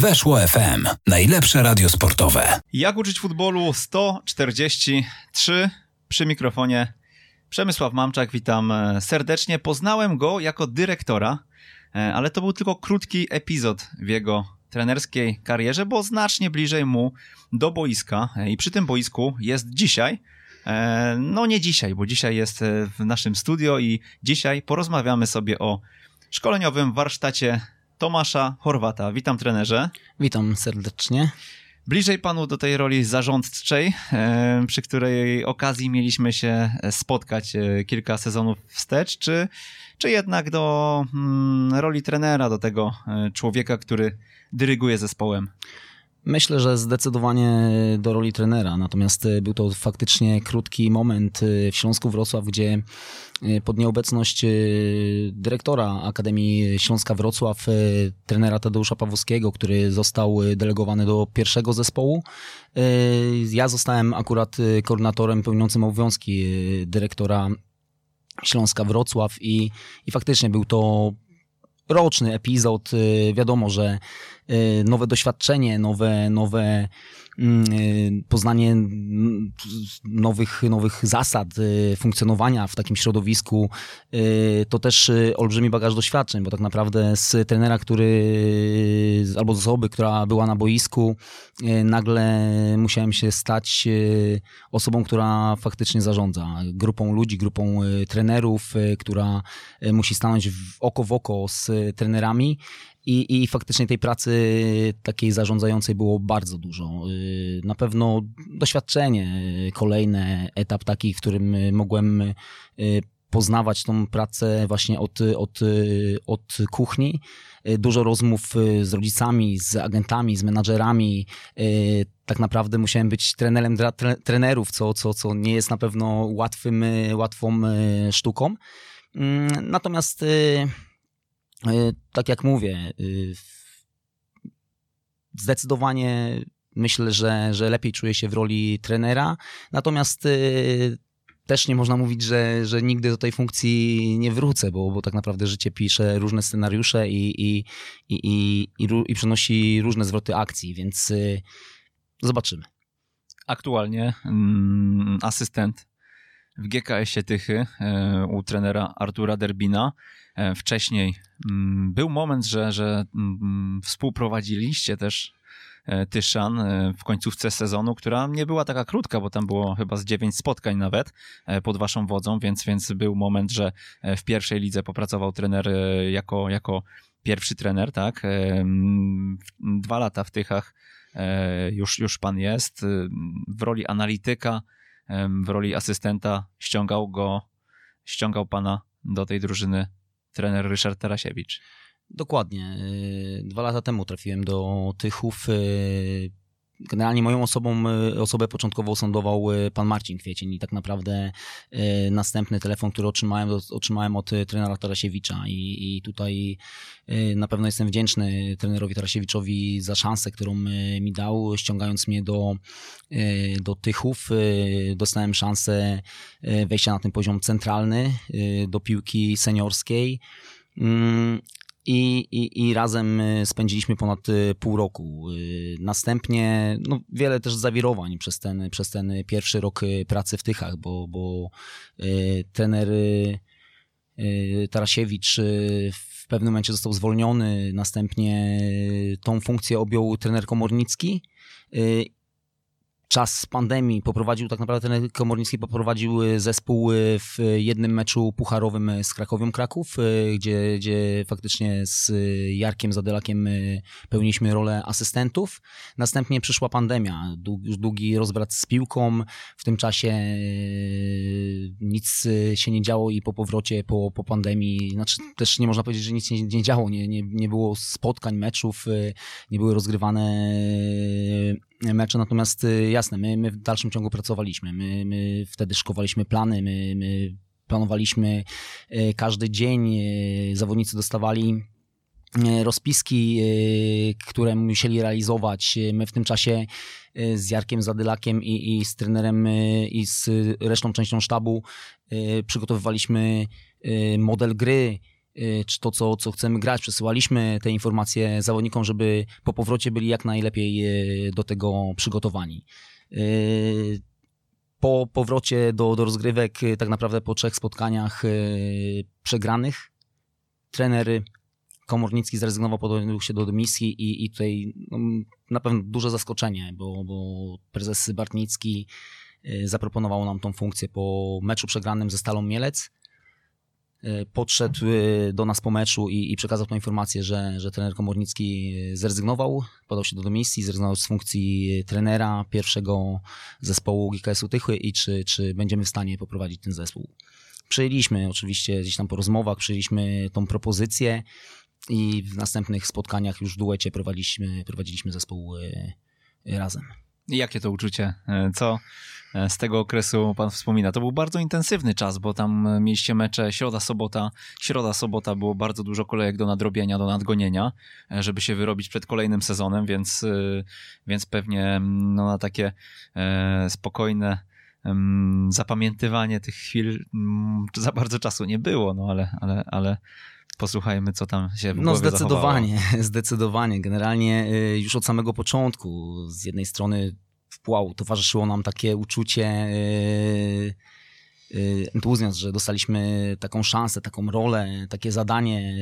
Weszło FM. Najlepsze radio sportowe. Jak uczyć futbolu 143 przy mikrofonie Przemysław Mamczak, witam e, serdecznie. Poznałem go jako dyrektora, e, ale to był tylko krótki epizod w jego trenerskiej karierze, bo znacznie bliżej mu do boiska e, i przy tym boisku jest dzisiaj. No nie dzisiaj, bo dzisiaj jest w naszym studio i dzisiaj porozmawiamy sobie o szkoleniowym warsztacie Tomasza Horwata. Witam trenerze. Witam serdecznie. Bliżej panu do tej roli zarządczej, przy której okazji mieliśmy się spotkać e, kilka sezonów wstecz, czy, czy jednak do mm, roli trenera, do tego e, człowieka, który dyryguje zespołem? Myślę, że zdecydowanie do roli trenera, natomiast był to faktycznie krótki moment w Śląsku Wrocław, gdzie Y, pod nieobecność y, dyrektora Akademii Śląska Wrocław, y, trenera Tadeusza Pawłowskiego, który został delegowany do pierwszego zespołu. Ja zostałem akurat koordynatorem pełniącym obowiązki dyrektora Śląska Wrocław i, i faktycznie był to roczny epizod. Wiadomo, że nowe doświadczenie, nowe, nowe Mm, y, poznanie nowych, nowych zasad y, funkcjonowania w takim środowisku, y, to też olbrzymi bagaż doświadczeń, bo tak naprawdę z trenera, który albo z osoby, która była na boisku, nagle musiałem się stać osobą, która faktycznie zarządza grupą ludzi, grupą trenerów, która musi stanąć oko w oko z trenerami i, I faktycznie tej pracy takiej zarządzającej było bardzo dużo. Y, na pewno doświadczenie, y, kolejny etap taki, w którym mogłem y, poznawać tą pracę właśnie od, od, od kuchni. Dużo rozmów z rodzicami, z agentami, z menadżerami. Tak naprawdę musiałem być trenerem dla trenerów, co, co, co nie jest na pewno łatwym, łatwą sztuką. Mm, natomiast tak jak mówię, y, zdecydowanie myślę, że, że lepiej czuję się w roli trenera. Natomiast y, też nie można mówić, że, że nigdy do tej funkcji nie wrócę, bo, bo tak naprawdę życie pisze różne scenariusze i, i, i, i, i, i przynosi różne zwroty akcji, więc zobaczymy. Aktualnie mm, asystent w GKS-ie Tychy e, u trenera Artura Derbina. E, wcześniej mm, był moment, że, że mm, współprowadziliście też e, Tyszan w końcówce sezonu, która nie była taka krótka, bo tam było chyba z dziewięć spotkań nawet pod waszą wodzą, więc, więc był moment, że w pierwszej lidze popracował trener jako, jako pierwszy trener, tak? Dwa lata w Tychach już, już pan jest. W roli analityka w roli asystenta ściągał go, ściągał pana do tej drużyny trener Ryszard Tarasiewicz. Dokładnie. Dwa lata temu trafiłem do Tychów generalnie moją osobą, e, osobę początkowo sądował e, pan Marcin Kwiecień i tak naprawdę e, następny telefon, który otrzymałem, otrzymałem od trenera Tarasiewicza i, i tutaj na pewno jestem wdzięczny trenerowi Tarasiewiczowi za szansę, którą mi dał, ściągając mnie do, do Tychów. Dostałem szansę wejścia na ten poziom centralny do piłki seniorskiej. I, i, i razem y, spędziliśmy ponad y, pół roku. Y, następnie no, wiele też zawirowań przez ten, przez ten pierwszy rok pracy w Tychach, bo, bo trener Tarasiewicz w pewnym momencie został zwolniony, następnie tą funkcję objął trener Komornicki czas pandemii poprowadził, tak naprawdę ten Komornicki poprowadził y, zespół y, w jednym meczu pucharowym z Krakowią Kraków, y, gdzie, gdzie faktycznie z Jarkiem Zadelakiem pełniliśmy rolę asystentów. Następnie przyszła pandemia, długi rozbrat z piłką. W tym czasie nic się nie działo i po powrocie, po, po pandemii, znaczy też nie można powiedzieć, że nic się nie działo, nie, nie, nie było spotkań, meczów, nie były rozgrywane mecze, natomiast y, jasne, my, my w dalszym ciągu pracowaliśmy, my, my wtedy szkowaliśmy plany, my, my planowaliśmy y, każdy dzień, y, zawodnicy dostawali rozpiski, które musieli realizować. My w tym czasie z Jarkiem Zadylakiem i, i z trenerem i z resztą częścią sztabu przygotowywaliśmy model gry, czy to, co, co chcemy grać. Przesyłaliśmy te informacje zawodnikom, żeby po powrocie byli jak najlepiej y, do tego przygotowani. Y, po powrocie do, do rozgrywek, tak naprawdę po trzech spotkaniach przegranych, trener Komornicki zrezygnował, podjął się do dymisji i, i tutaj no, na pewno duże zaskoczenie, bo, bo prezes Bartnicki zaproponował nam tą funkcję po meczu przegranym ze Stalą Mielec podszedł e, do nas po meczu i, i przekazał tą informację, że, że trener Komornicki e, zrezygnował, podał się do dymisji, zrezygnował z funkcji trenera pierwszego zespołu GKS-u Tychy i czy, czy będziemy w stanie poprowadzić ten zespół. Przyjęliśmy oczywiście gdzieś tam po rozmowach, przyjęliśmy tą propozycję i w następnych spotkaniach już w duecie prowadziliśmy, prowadziliśmy zespół razem. Jakie to uczucie? Co E, z tego okresu pan wspomina. To był bardzo intensywny czas, bo tam e, mieliście mecze środa, sobota. Środa, sobota było bardzo dużo kolejek do nadrobienia, do nadgonienia, e, żeby się wyrobić przed kolejnym sezonem, więc, więc pewnie mm, no, na takie spokojne zapamiętywanie tych chwil mm, za bardzo czasu nie było, no ale, ale, ale posłuchajmy, co tam się w No zdecydowanie, zachowało. zdecydowanie. Generalnie już od samego początku z jednej strony wow, towarzyszyło nam takie uczucie, yy, yy, entuzjazm, że dostaliśmy taką szansę, taką rolę, takie zadanie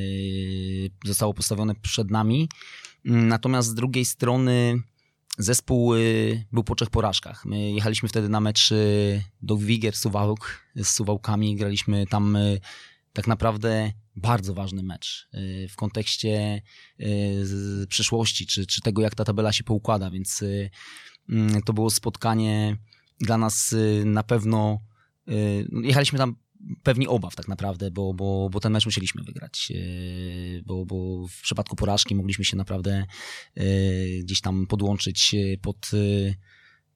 zostało postawione przed nami. Natomiast z drugiej strony zespół był po trzech porażkach. My jechaliśmy wtedy na mecz do Wigier Suwałk z Suwałkami, graliśmy tam tak naprawdę bardzo ważny mecz w kontekście przyszłości, czy, czy tego, jak ta tabela się poukłada, więc Mm, to było spotkanie dla nas y, na pewno. Y, jechaliśmy tam pewni obaw tak naprawdę, bo, bo, bo ten mecz musieliśmy wygrać. Y, bo, bo w przypadku porażki mogliśmy się naprawdę gdzieś tam podłączyć pod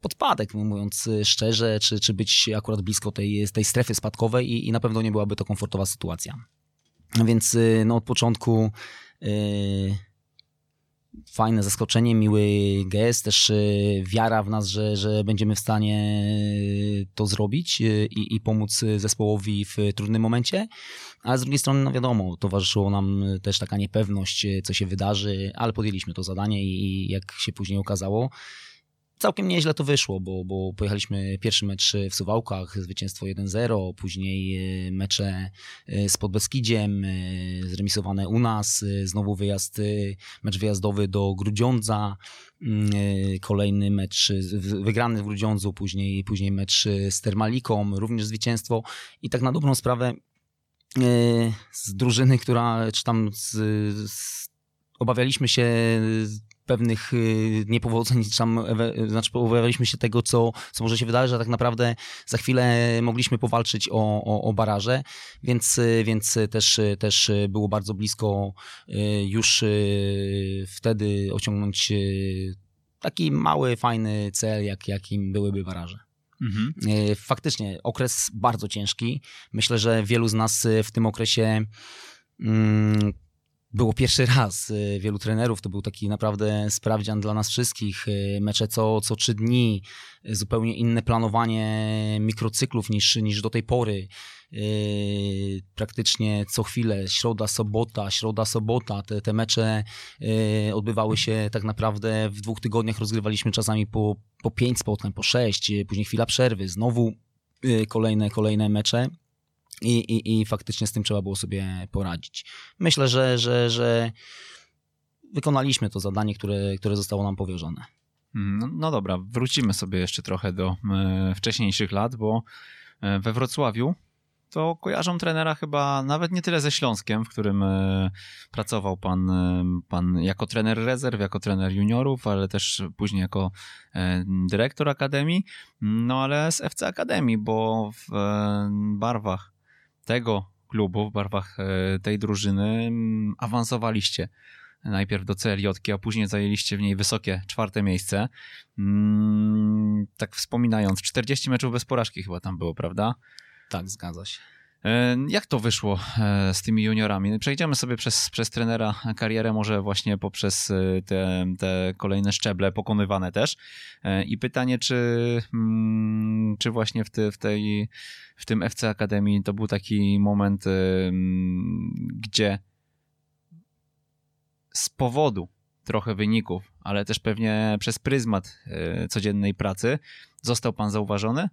podpadek, mówiąc szczerze, czy, czy być akurat blisko tej, tej strefy spadkowej i, i na pewno nie byłaby to komfortowa sytuacja. Więc no, od początku fajne zaskoczenie, miły gest, też e, wiara w nas, że, że będziemy w stanie to zrobić e, i, i pomóc zespołowi w trudnym momencie. Ale z drugiej strony, no wiadomo, towarzyszyło nam też taka niepewność, co się wydarzy, ale podjęliśmy to zadanie i jak się później okazało, całkiem nieźle to wyszło, bo, bo pojechaliśmy pierwszy mecz w Suwałkach, zwycięstwo 1-0, później e, mecze e, z Podbeskidziem, e, zremisowane u nas, znowu wyjazd, mecz wyjazdowy do Grudziądza, mm, kolejny mecz wygrany w Grudziądzu, później, później mecz z Termaliką, również zwycięstwo. I tak na dobrą sprawę z drużyny, która, czy tam z, z, obawialiśmy się pewnych y, niepowodzeń, tam, znaczy obawialiśmy się tego, co, co może się wydarzyć, że tak naprawdę za chwilę mogliśmy powalczyć o, o, o baraże, więc, y, więc też, też było bardzo blisko y, już wtedy osiągnąć taki mały, fajny cel, jak, jakim byłyby baraże. Mhm. Faktycznie okres bardzo ciężki. Myślę, że wielu z nas w tym okresie mm, było pierwszy raz y, wielu trenerów. To był taki naprawdę sprawdzian dla nas wszystkich. Y, mecze co, co trzy dni, y, zupełnie inne planowanie mikrocyklów niż, niż do tej pory. Praktycznie co chwilę, środa, sobota, środa, sobota. Te, te mecze odbywały się tak naprawdę w dwóch tygodniach. Rozgrywaliśmy czasami po, po pięć spotkań, po sześć, później chwila przerwy, znowu kolejne, kolejne mecze. I, i, I faktycznie z tym trzeba było sobie poradzić. Myślę, że, że, że wykonaliśmy to zadanie, które, które zostało nam powierzone. No, no dobra, wrócimy sobie jeszcze trochę do e, wcześniejszych lat, bo e, we Wrocławiu to kojarzą trenera chyba nawet nie tyle ze Śląskiem, w którym e, pracował pan, pan jako trener rezerw, jako trener juniorów, ale też później jako dyrektor akademii, no ale z FC Akademii, bo w barwach tego klubu, w barwach e, tej drużyny mm, awansowaliście najpierw do CLJ, a później zajęliście w niej wysokie czwarte miejsce. Mm, tak wspominając, 40 meczów bez porażki chyba tam było, prawda? Tak, zgadza się. E, jak to wyszło e, z tymi juniorami? Przejdziemy sobie przez, przez trenera karierę, może właśnie poprzez e, te, te kolejne szczeble pokonywane też. I pytanie, czy, mm, czy właśnie w, te, w, tej, w tym FC Akademii to był taki moment, gdzie z powodu trochę wyników, ale też pewnie przez pryzmat codziennej pracy, został pan zauważony?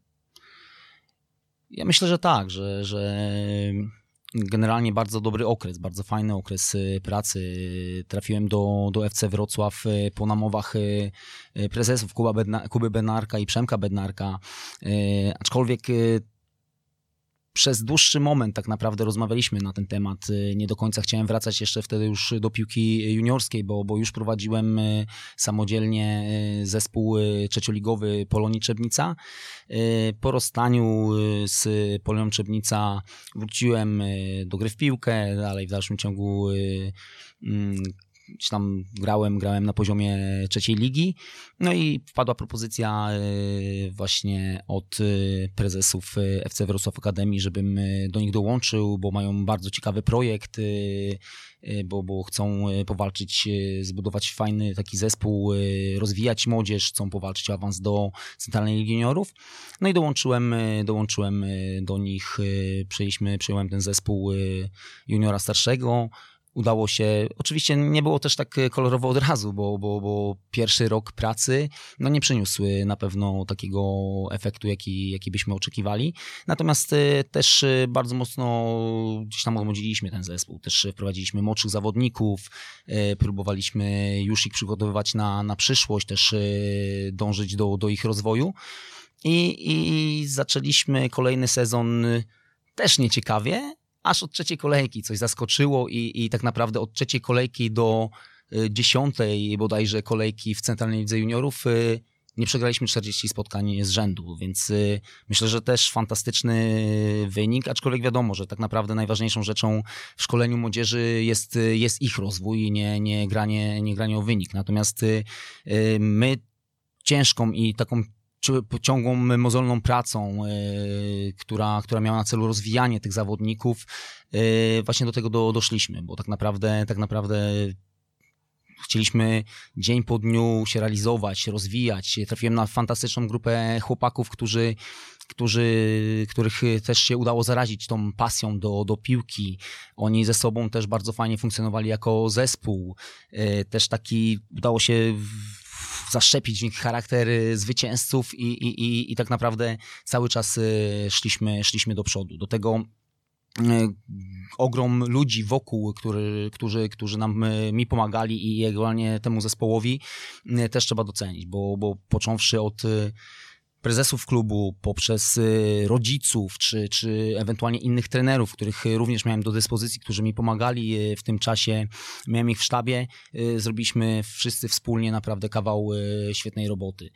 Ja myślę, że tak, że, że generalnie bardzo dobry okres, bardzo fajny okres y, pracy. Trafiłem do, do FC Wrocław y, po namowach y, prezesów Kuba Bedna, Kuby Bednarka i Przemka Bednarka, aczkolwiek przez dłuższy moment tak naprawdę rozmawialiśmy na ten temat. Y, nie do końca chciałem wracać jeszcze wtedy już do piłki juniorskiej, bo, bo już prowadziłem y, samodzielnie y, zespół trzecioligowy Polonii Czebnica. Po rozstaniu z Polonią Czebnica wróciłem do gry w piłkę, dalej w dalszym ciągu mm, czy tam grałem, grałem na poziomie trzeciej ligi. No i wpadła propozycja e, właśnie od e, prezesów e, FC Wrocław Akademii, żebym do nich dołączył, bo mają bardzo ciekawy projekt, bo, bo chcą powalczyć, zbudować fajny taki zespół, rozwijać młodzież, chcą powalczyć o awans do Centralnej Ligi Juniorów. No i dołączyłem, dołączyłem do nich, przejęliśmy, przejąłem ten zespół juniora starszego, udało się. Oczywiście nie było też tak kolorowo od razu, bo, bo, bo pierwszy rok pracy no nie przyniósł na pewno takiego efektu, jaki, jaki byśmy oczekiwali. Natomiast e, też e, bardzo mocno gdzieś tam odmłodziliśmy ten zespół. Też wprowadziliśmy młodszych zawodników, e, próbowaliśmy już ich przygotowywać na, na przyszłość, też dążyć do, do ich rozwoju. I, I zaczęliśmy kolejny sezon też nieciekawie, aż od trzeciej kolejki coś zaskoczyło i, i tak naprawdę od trzeciej kolejki do y, dziesiątej bodajże kolejki w Centralnej Lidze Juniorów y, nie przegraliśmy 40 spotkań z rzędu, więc y, myślę, że też fantastyczny wynik, aczkolwiek wiadomo, że tak naprawdę najważniejszą rzeczą w szkoleniu młodzieży jest, jest ich rozwój, nie, nie, granie, nie granie o wynik. Natomiast my ciężką i taką ciągłą mozolną pracą, e, która, która miała na celu rozwijanie tych zawodników, e, właśnie do tego do, doszliśmy, bo tak naprawdę, tak naprawdę chcieliśmy dzień po dniu się realizować, rozwijać. Trafiłem na fantastyczną grupę chłopaków, którzy, którzy, których też się udało zarazić tą pasją do, do piłki. Oni ze sobą też bardzo fajnie funkcjonowali jako zespół. E, też taki udało się zaszczepić w nich charakter zwycięzców i, i, i, i tak naprawdę cały czas y, szliśmy, szliśmy do przodu. Do tego y, ogrom ludzi wokół, który, którzy, którzy nam, y, mi pomagali i ewentualnie temu zespołowi też trzeba docenić, bo, bo począwszy od prezesów klubu, poprzez y, rodziców, czy, czy ewentualnie innych trenerów, których również miałem do dyspozycji, którzy mi pomagali y, w tym czasie, miałem ich w sztabie, y, zrobiliśmy wszyscy wspólnie naprawdę kawał świetnej roboty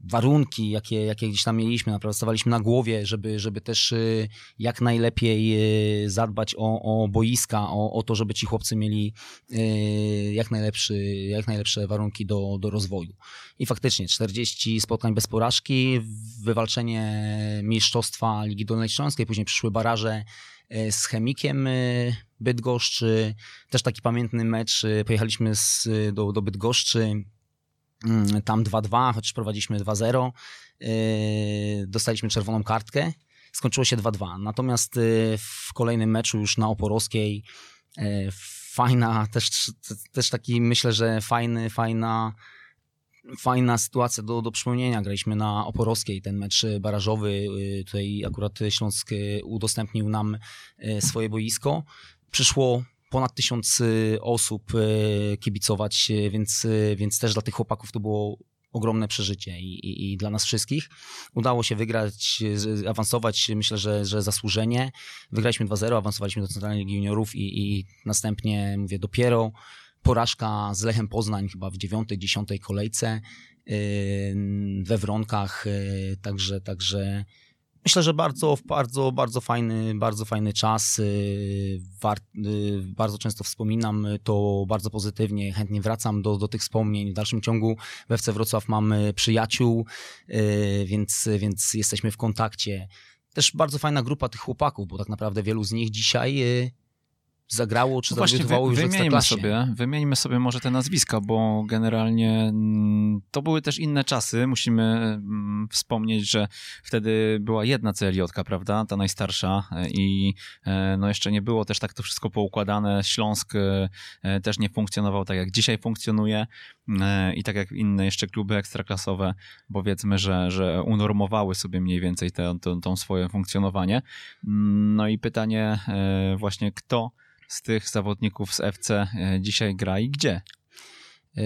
warunki, jakie, jakie gdzieś tam mieliśmy, naprawdę stawaliśmy na głowie, żeby, żeby też y, jak najlepiej y, zadbać o, o boiska, o, o to, żeby ci chłopcy mieli y, jak, najlepszy, jak najlepsze warunki do, do rozwoju. I faktycznie 40 spotkań bez porażki, wywalczenie mistrzostwa Ligi Dolnej Śląskiej, później przyszły baraże z Chemikiem Bydgoszczy, też taki pamiętny mecz, pojechaliśmy z, do, do Bydgoszczy, tam 2-2, chociaż prowadziliśmy 2-0. Yy, dostaliśmy czerwoną kartkę. Skończyło się 2-2. Natomiast yy, w kolejnym meczu już na Oporowskiej yy, fajna, też, też taki myślę, że fajny, fajna fajna sytuacja do, do przypomnienia. Graliśmy na Oporowskiej, ten mecz barażowy. Tutaj akurat Śląsk udostępnił nam swoje boisko. Przyszło ponad tysiąc osób y, kibicować, y, więc, więc też dla tych chłopaków to było ogromne przeżycie i, i, i, dla nas wszystkich. Udało się wygrać, awansować, myślę, że, że zasłużenie. Wygraliśmy 2-0, awansowaliśmy do Centralnej Ligi Juniorów i, i następnie, mówię, dopiero porażka z Lechem Poznań chyba w dziewiątej, dziesiątej kolejce we Wronkach, także, także Myślę, że bardzo, bardzo, bardzo fajny, bardzo fajny czas. Y, war, y, bardzo często wspominam to bardzo pozytywnie. Chętnie wracam do, do tych wspomnień. W dalszym ciągu we FC Wrocław mamy przyjaciół, y, więc, więc jesteśmy w kontakcie. też bardzo fajna grupa tych chłopaków, bo tak naprawdę wielu z nich dzisiaj zagrało, czy no zadebiutowało już wymieńmy sobie, wymieńmy sobie może te nazwiska, bo generalnie mm, to były też inne czasy. Musimy mm, wspomnieć, że wtedy była jedna clj prawda, ta najstarsza i e, no jeszcze nie było też tak to wszystko poukładane. Śląsk e, też nie funkcjonował tak, jak dzisiaj funkcjonuje e, i tak jak inne jeszcze kluby ekstraklasowe, powiedzmy, że, że unormowały sobie mniej więcej to, to swoje funkcjonowanie. Mm, no i pytanie właśnie, kto z tych zawodników z FC e, dzisiaj gra i gdzie? E,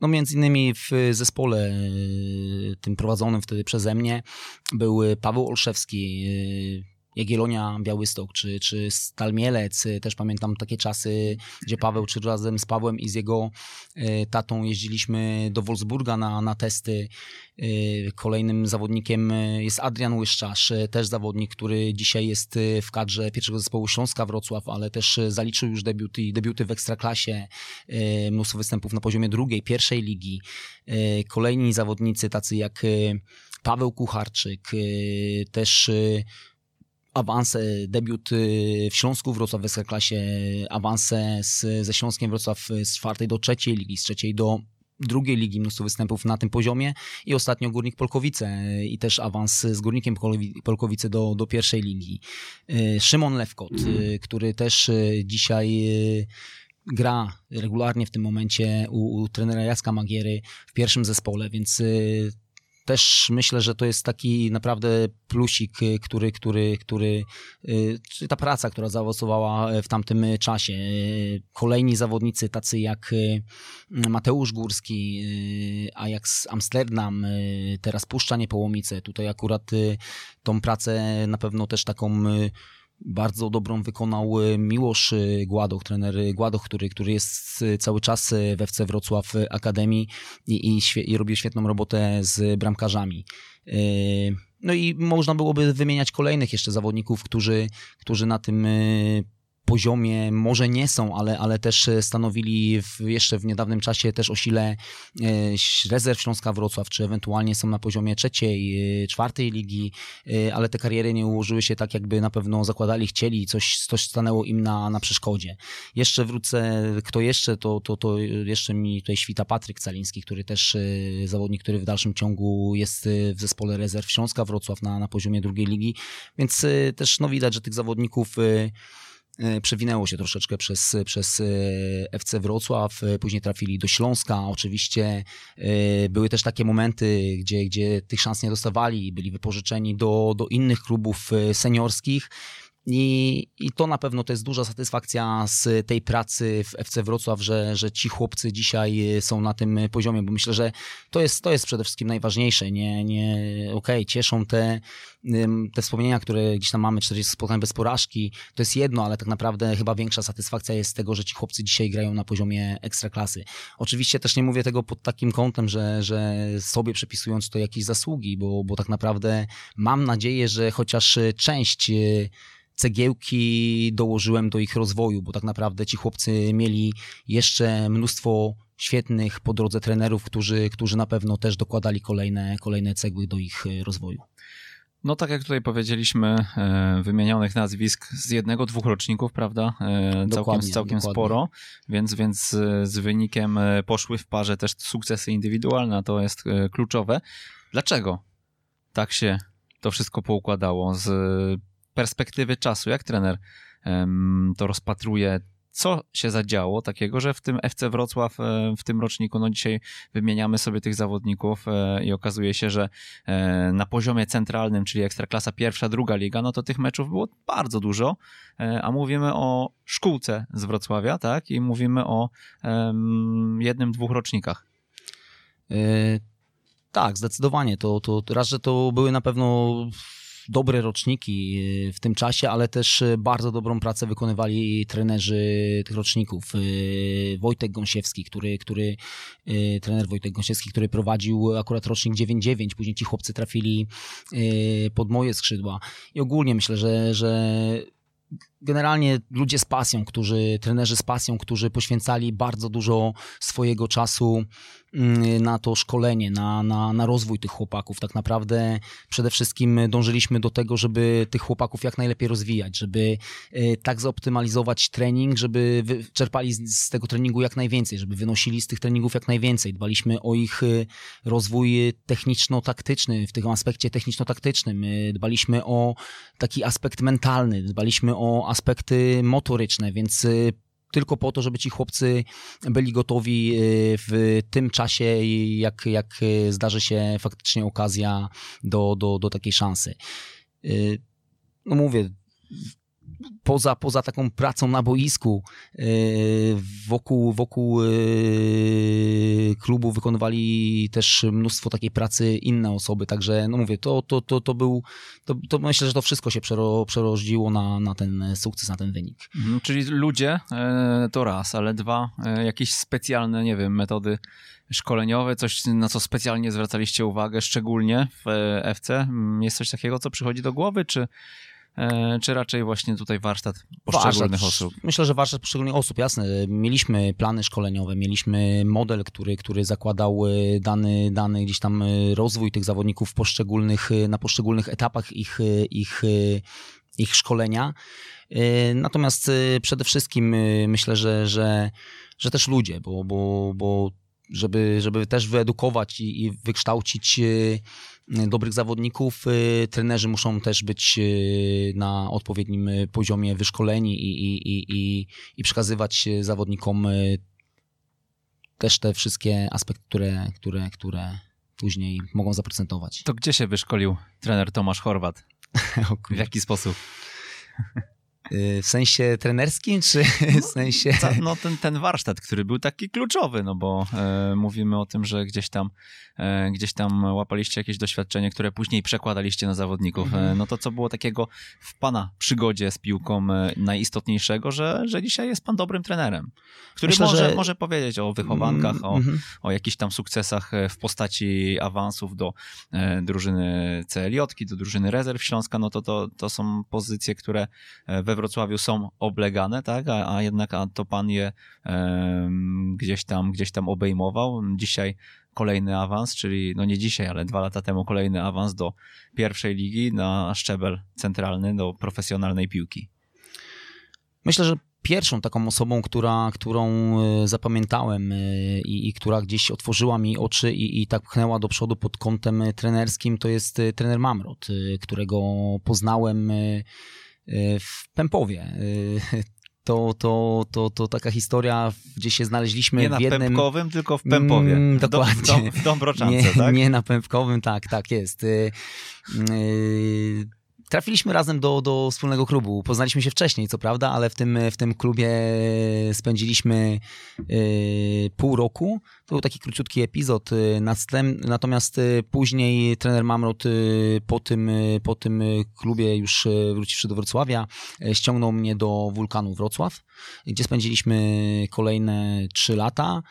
no między innymi w zespole e, tym prowadzonym wtedy przeze mnie był Paweł Olszewski, Jagiellonia, Białystok, czy, czy Stal Mielec. Też pamiętam takie czasy, gdzie Paweł, czy razem z Pawłem i z jego e, tatą jeździliśmy do Wolfsburga na, na testy. E, kolejnym zawodnikiem jest Adrian Łyszczarz, też zawodnik, który dzisiaj jest w kadrze pierwszego zespołu Śląska Wrocław, ale też zaliczył już debiuty, debiuty w Ekstraklasie, mnóstwo występów na poziomie drugiej, pierwszej ligi. Kolejni zawodnicy tacy jak Paweł Kucharczyk, też awanse, debiut y, w Śląsku Wrocław w klasie, awanse z, ze Śląskiem Wrocław z czwartej do trzeciej ligi, z trzeciej do drugiej ligi, mnóstwo występów na tym poziomie. I ostatnio Górnik Polkowice i też awans z Górnikiem Polkowice do, do pierwszej ligi. Y, Szymon Lewkot, y, który też dzisiaj gra regularnie w tym momencie u, u trenera Jacka Magiery w pierwszym zespole, więc też myślę, że to jest taki naprawdę plusik, który, który, który y, ta praca, która zaowocowała w tamtym czasie. Y, kolejni zawodnicy, tacy jak Mateusz Górski, Ajax Amsterdam, teraz Puszcza Niepołomice. Tutaj akurat tą pracę na pewno też taką bardzo dobrą wykonał e, Miłosz e, Gładoch, trener Gładoch, który, który jest e, cały czas w FC Wrocław Akademii i, i, i robi świetną robotę z bramkarzami. No i można byłoby wymieniać kolejnych jeszcze zawodników, którzy, którzy na tym poziomie może nie są, ale, ale też stanowili w, jeszcze w niedawnym czasie też o sile e, rezerw Śląska Wrocław, czy ewentualnie są na poziomie trzeciej, e, czwartej ligi, e, ale te kariery nie ułożyły się tak, jakby na pewno zakładali, chcieli, coś, coś stanęło im na, na przeszkodzie. Jeszcze wrócę, kto jeszcze, to, to, to jeszcze mi tutaj świta Patryk Caliński, który też zawodnik, który w dalszym ciągu jest w zespole rezerw Śląska Wrocław na, na poziomie drugiej ligi, więc też no widać, że tych zawodników E, przewinęło się troszeczkę przez, przez e, FC Wrocław, e, później trafili do Śląska. Oczywiście były też takie momenty, gdzie, gdzie tych szans nie dostawali, byli wypożyczeni do, do innych klubów seniorskich. I, I to na pewno to jest duża satysfakcja z tej pracy w FC Wrocław, że, że ci chłopcy dzisiaj są na tym poziomie, bo myślę, że to jest, to jest przede wszystkim najważniejsze. Nie, nie, okej, okay, cieszą te, te wspomnienia, które gdzieś tam mamy, 40 spotkań bez porażki, to jest jedno, ale tak naprawdę chyba większa satysfakcja jest z tego, że ci chłopcy dzisiaj grają na poziomie ekstraklasy. Oczywiście też nie mówię tego pod takim kątem, że, że sobie przepisując to jakieś zasługi, bo, bo tak naprawdę mam nadzieję, że chociaż część cegiełki dołożyłem do ich rozwoju, bo tak naprawdę ci chłopcy mieli jeszcze mnóstwo świetnych po drodze trenerów, którzy, którzy na pewno też dokładali kolejne, kolejne cegły do ich e, rozwoju. No tak jak tutaj powiedzieliśmy, e, wymienionych nazwisk z jednego, dwóch roczników, prawda? E, całkiem, całkiem sporo, więc, więc z wynikiem poszły w parze też sukcesy indywidualne, to jest kluczowe. Dlaczego tak się to wszystko poukładało? Z perspektywy czasu, jak trener to rozpatruje, co się zadziało takiego, że w tym FC Wrocław e, w tym roczniku, no dzisiaj wymieniamy sobie tych zawodników e, i okazuje się, że e, na poziomie centralnym, czyli ekstraklasa pierwsza, druga liga, no to tych meczów było bardzo dużo, a mówimy o szkółce z Wrocławia, tak? I mówimy o jednym, dwóch rocznikach. tak, zdecydowanie. To, to raz, że to były na pewno dobre roczniki e, w tym czasie, ale też e, bardzo dobrą pracę wykonywali trenerzy tych roczników. E, Wojtek Gąsiewski, który, który trener Wojtek Gąsiewski, który prowadził akurat rocznik 9-9, później ci chłopcy trafili pod moje skrzydła. I ogólnie myślę, że, że generalnie ludzie z pasją, którzy, trenerzy z pasją, którzy poświęcali bardzo dużo swojego czasu mm, na to szkolenie, na, na, na rozwój tych chłopaków. Tak naprawdę przede wszystkim dążyliśmy do tego, żeby tych chłopaków jak najlepiej rozwijać, żeby e, tak zoptymalizować trening, żeby czerpali z, tego treningu jak najwięcej, żeby wynosili z tych treningów jak najwięcej. Dbaliśmy o ich e, rozwój techniczno-taktyczny, w tym aspekcie techniczno-taktycznym. E, dbaliśmy o taki aspekt mentalny, dbaliśmy o aspekty motoryczne, więc y, tylko po to, żeby ci chłopcy byli gotowi y, w tym czasie, jak, jak y, zdarzy się faktycznie okazja do, do, do takiej szansy. No mówię, poza, poza taką pracą na boisku e, wokół, wokół e, klubu wykonywali też mnóstwo takiej pracy inne osoby, także no mówię, to, to, to, to był, to, to myślę, że to wszystko się przero, przerodziło na, na ten sukces, na ten wynik. Mhm, czyli ludzie e, to raz, ale dwa, jakieś specjalne, nie wiem, metody szkoleniowe, coś na co specjalnie zwracaliście uwagę, szczególnie w FC? Jest coś takiego, co przychodzi do głowy, czy czy raczej właśnie tutaj warsztat poszczególnych warsztat, osób? Myślę, że warsztat poszczególnych osób, jasne. Mieliśmy plany szkoleniowe, mieliśmy model, który, który zakładał e, dany, dany gdzieś tam e, rozwój tych zawodników poszczególnych, na poszczególnych etapach ich, ich, ich szkolenia. Natomiast przede wszystkim myślę, że, że, że też ludzie, bo, bo, bo żeby, żeby też wyedukować i, i wykształcić dobrych zawodników. Y, trenerzy muszą też być y, na odpowiednim poziomie wyszkoleni i, i, i, i przekazywać zawodnikom też te wszystkie aspekty, które, które, które później mogą zaprocentować. To gdzie się wyszkolił trener Tomasz Chorwat? w jaki sposób? Y, w sensie trenerskim, czy w sensie... No ten, ten warsztat, który był taki kluczowy, no bo e, mówimy o tym, że gdzieś tam, e, gdzieś tam łapaliście jakieś doświadczenie, które później przekładaliście na zawodników. E, mhm. no to co było takiego w pana przygodzie z piłką e, najistotniejszego, że, że dzisiaj jest pan dobrym trenerem, który Myślę, może, że... może powiedzieć o wychowankach, o, -hmm. o jakichś tam sukcesach e, w postaci awansów do e, drużyny CLJ, do drużyny rezerw Śląska, no to, to, to są pozycje, które we Wrocławiu są oblegane, tak, a, a jednak a to pan je gdzieś tam, gdzieś tam obejmował. Dzisiaj kolejny awans, czyli no nie dzisiaj, ale dwa lata temu kolejny awans do pierwszej ligi na szczebel centralny, do profesjonalnej piłki. Myślę, że pierwszą taką osobą, która, którą e, zapamiętałem e, i, i, która gdzieś otworzyła mi oczy i, i tak pchnęła do przodu pod kątem trenerskim, to jest e, trener Mamrot, którego poznałem w Pępowie. Y, to, to, to, to taka historia, gdzie się znaleźliśmy nie w jednym... Na Pępkowym, tylko w Pępowie. Mm, dokładnie. W, dom, w Dąbroczance, nie, tak? Nie na Pępkowym, tak, tak jest. Yy, yy, Trafiliśmy razem do, do wspólnego klubu. Poznaliśmy się wcześniej, co prawda, ale w tym, w tym klubie spędziliśmy y, pół roku. To był taki króciutki epizod. Y, natomiast y, później trener Mamrot po tym, po tym klubie, już wróciwszy do Wrocławia, ściągnął mnie do wulkanu Wrocław, gdzie spędziliśmy kolejne trzy lata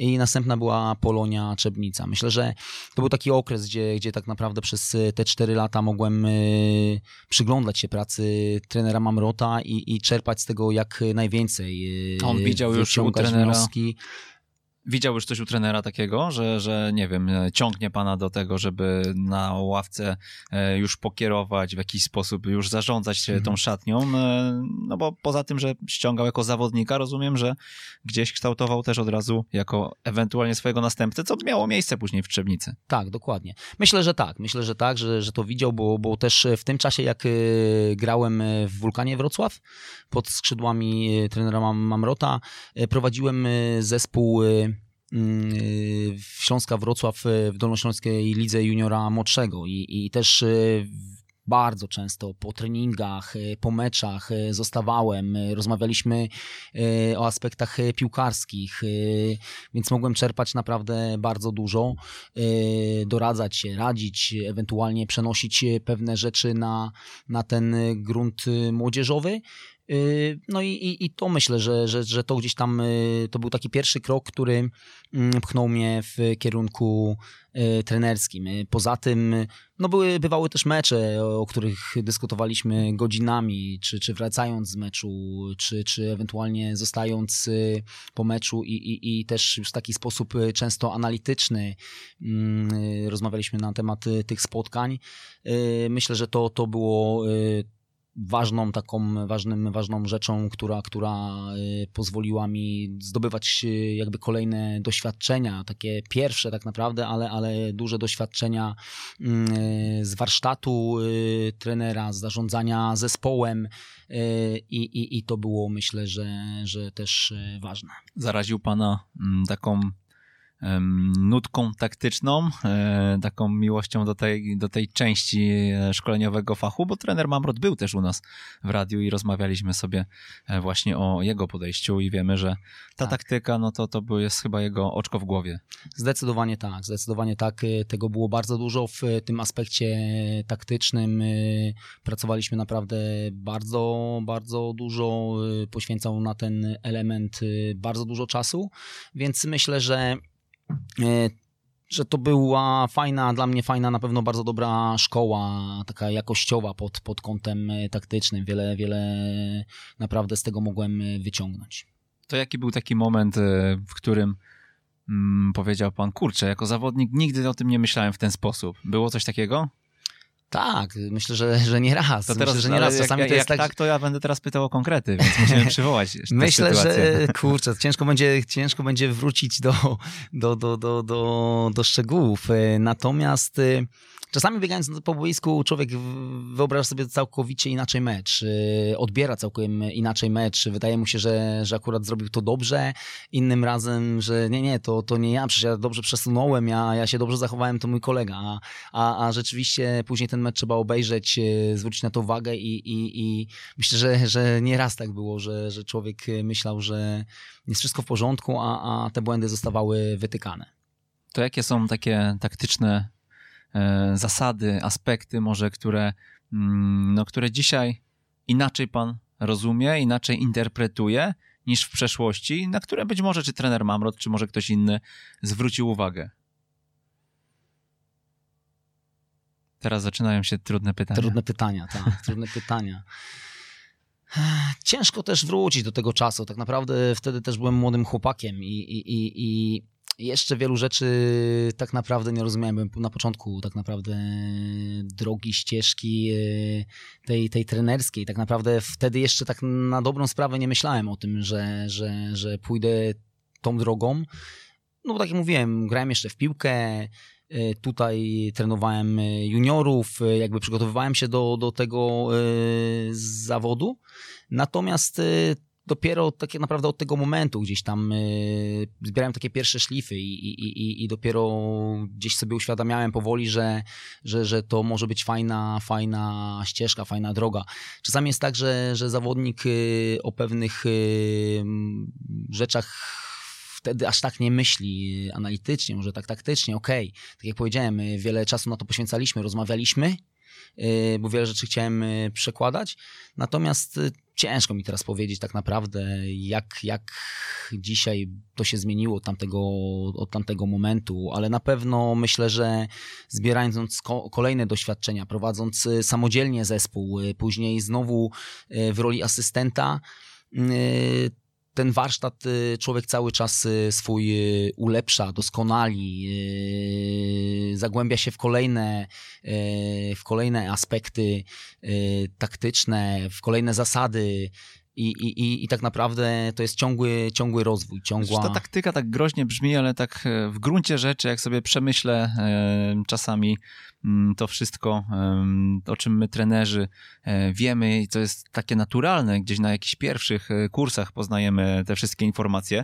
i następna była Polonia Czebnica. Myślę, że to był taki okres, gdzie, gdzie tak naprawdę przez te cztery lata mogłem y, przyglądać się pracy trenera Mamrota i, i czerpać z tego jak najwięcej. Y, On widział już u trenera. Wnioski. Widział już coś u trenera takiego, że, że nie wiem, ciągnie pana do tego, żeby na ławce e, już pokierować w jakiś sposób, już zarządzać mhm. tą szatnią, e, no bo poza tym, że ściągał jako zawodnika, rozumiem, że gdzieś kształtował też od razu jako ewentualnie swojego następcę, co miało miejsce później w Trzebnicy. Tak, dokładnie. Myślę, że tak. Myślę, że tak, że, że to widział, bo, bo też w tym czasie, jak e, grałem w Wulkanie Wrocław pod skrzydłami trenera Mamrota, prowadziłem zespół Śląska Wrocław e, w Dolnośląskiej Lidze Juniora Młodszego i, i też e, bardzo często po treningach, po meczach zostawałem, rozmawialiśmy o aspektach piłkarskich, więc mogłem czerpać naprawdę bardzo dużo, doradzać się, radzić, ewentualnie przenosić pewne rzeczy na, na ten grunt młodzieżowy. No i, i, i to myślę, że, że, że to gdzieś tam to był taki pierwszy krok, który mm, pchnął mnie w kierunku trenerskim. Poza tym no były, bywały też mecze, o których dyskutowaliśmy godzinami, czy, czy wracając z meczu, czy, czy ewentualnie zostając po meczu i, i, i też już w taki sposób często analityczny mm, rozmawialiśmy na temat tych spotkań. Myślę, że to, to było ważną taką, ważnym, ważną rzeczą, która, która y, pozwoliła mi zdobywać y, jakby kolejne doświadczenia, takie pierwsze tak naprawdę, ale, ale duże doświadczenia y, z warsztatu trenera, z zarządzania zespołem i, i, i to było myślę, że, że też ważne. Zaraził Pana mm, taką nutką taktyczną, e, taką miłością do tej, do tej części e, szkoleniowego fachu, bo trener Mamrot był też u nas w radiu i rozmawialiśmy sobie e, właśnie o jego podejściu i wiemy, że ta tak. taktyka, no to, to jest chyba jego oczko w głowie. Zdecydowanie tak, zdecydowanie tak. Tego było bardzo dużo w tym aspekcie taktycznym. Pracowaliśmy naprawdę bardzo, bardzo dużo, poświęcał na ten element bardzo dużo czasu, więc myślę, że że to była fajna, dla mnie fajna, na pewno bardzo dobra szkoła, taka jakościowa pod, pod kątem e, taktycznym. Wiele, wiele naprawdę z tego mogłem e, wyciągnąć. To jaki był taki moment, w którym mm, powiedział pan, kurczę, jako zawodnik nigdy o tym nie myślałem w ten sposób. Było coś takiego? Tak, myślę, że, że nie raz. To teraz, myślę, że nie raz. Czasami jak, to jest jak tak, tak, to ja będę teraz pytał o konkrety, więc musimy przywołać Myślę, że kurczę, ciężko będzie, ciężko będzie wrócić do, do, do, do, do, do szczegółów. Natomiast y, Czasami biegając po boisku człowiek wyobraża sobie całkowicie inaczej mecz, y, odbiera całkiem inaczej mecz, wydaje mu się, że, że akurat zrobił to dobrze, innym razem, że nie, nie, to, to nie ja, przecież ja dobrze przesunąłem, ja, ja się dobrze zachowałem, to mój kolega, a, a, a rzeczywiście później ten mecz trzeba obejrzeć, y, zwrócić na to uwagę i, i, i myślę, że, że nie raz tak było, że, że człowiek myślał, że jest wszystko w porządku, a, a te błędy zostawały wytykane. To jakie są takie taktyczne zasady, aspekty może, które, mm, no, które dzisiaj inaczej pan rozumie, inaczej interpretuje niż w przeszłości, na które być może czy trener Mamrot, czy może ktoś inny zwrócił uwagę. Teraz zaczynają się trudne pytania. Trudne pytania, tak, trudne pytania. Ciężko też wrócić do tego czasu. Tak naprawdę wtedy też byłem młodym chłopakiem i, i, i, i jeszcze wielu rzeczy tak naprawdę nie rozumiałem. Byłem na początku tak naprawdę drogi, ścieżki e, tej, tej trenerskiej. Tak naprawdę wtedy jeszcze tak na dobrą sprawę nie myślałem o tym, że, że, że pójdę tą drogą. No bo tak jak mówiłem, grałem jeszcze w piłkę, e, Tutaj trenowałem juniorów, e, jakby przygotowywałem się do, do tego zawodu. Natomiast dopiero tak naprawdę od tego momentu gdzieś tam y, zbierałem takie pierwsze szlify i, i, i, i dopiero gdzieś sobie uświadamiałem powoli, że, że, że to może być fajna, fajna ścieżka, fajna droga. Czasami jest tak, że, że zawodnik y, o pewnych y, rzeczach wtedy aż tak nie myśli analitycznie, może tak taktycznie, okej. Okay. Tak jak powiedziałem, wiele czasu na to poświęcaliśmy, rozmawialiśmy, bo wiele rzeczy chciałem przekładać. Natomiast ciężko mi teraz powiedzieć tak naprawdę, jak, jak dzisiaj to się zmieniło od tamtego, od tamtego momentu, ale na pewno myślę, że zbierając kolejne doświadczenia, prowadząc y, samodzielnie zespół, y, później znowu y, w roli asystenta, ten warsztat y, człowiek cały czas y, swój y, ulepsza, doskonali, zagłębia się w kolejne, w kolejne aspekty taktyczne, w kolejne zasady. I, i, I tak naprawdę to jest ciągły, ciągły rozwój. Ciągła... Ta taktyka tak groźnie brzmi, ale tak e, w gruncie rzeczy, jak sobie przemyślę e, czasami Mm, to wszystko, o czym my trenerzy e, wiemy i co jest takie naturalne, gdzieś na jakichś pierwszych kursach poznajemy te wszystkie informacje,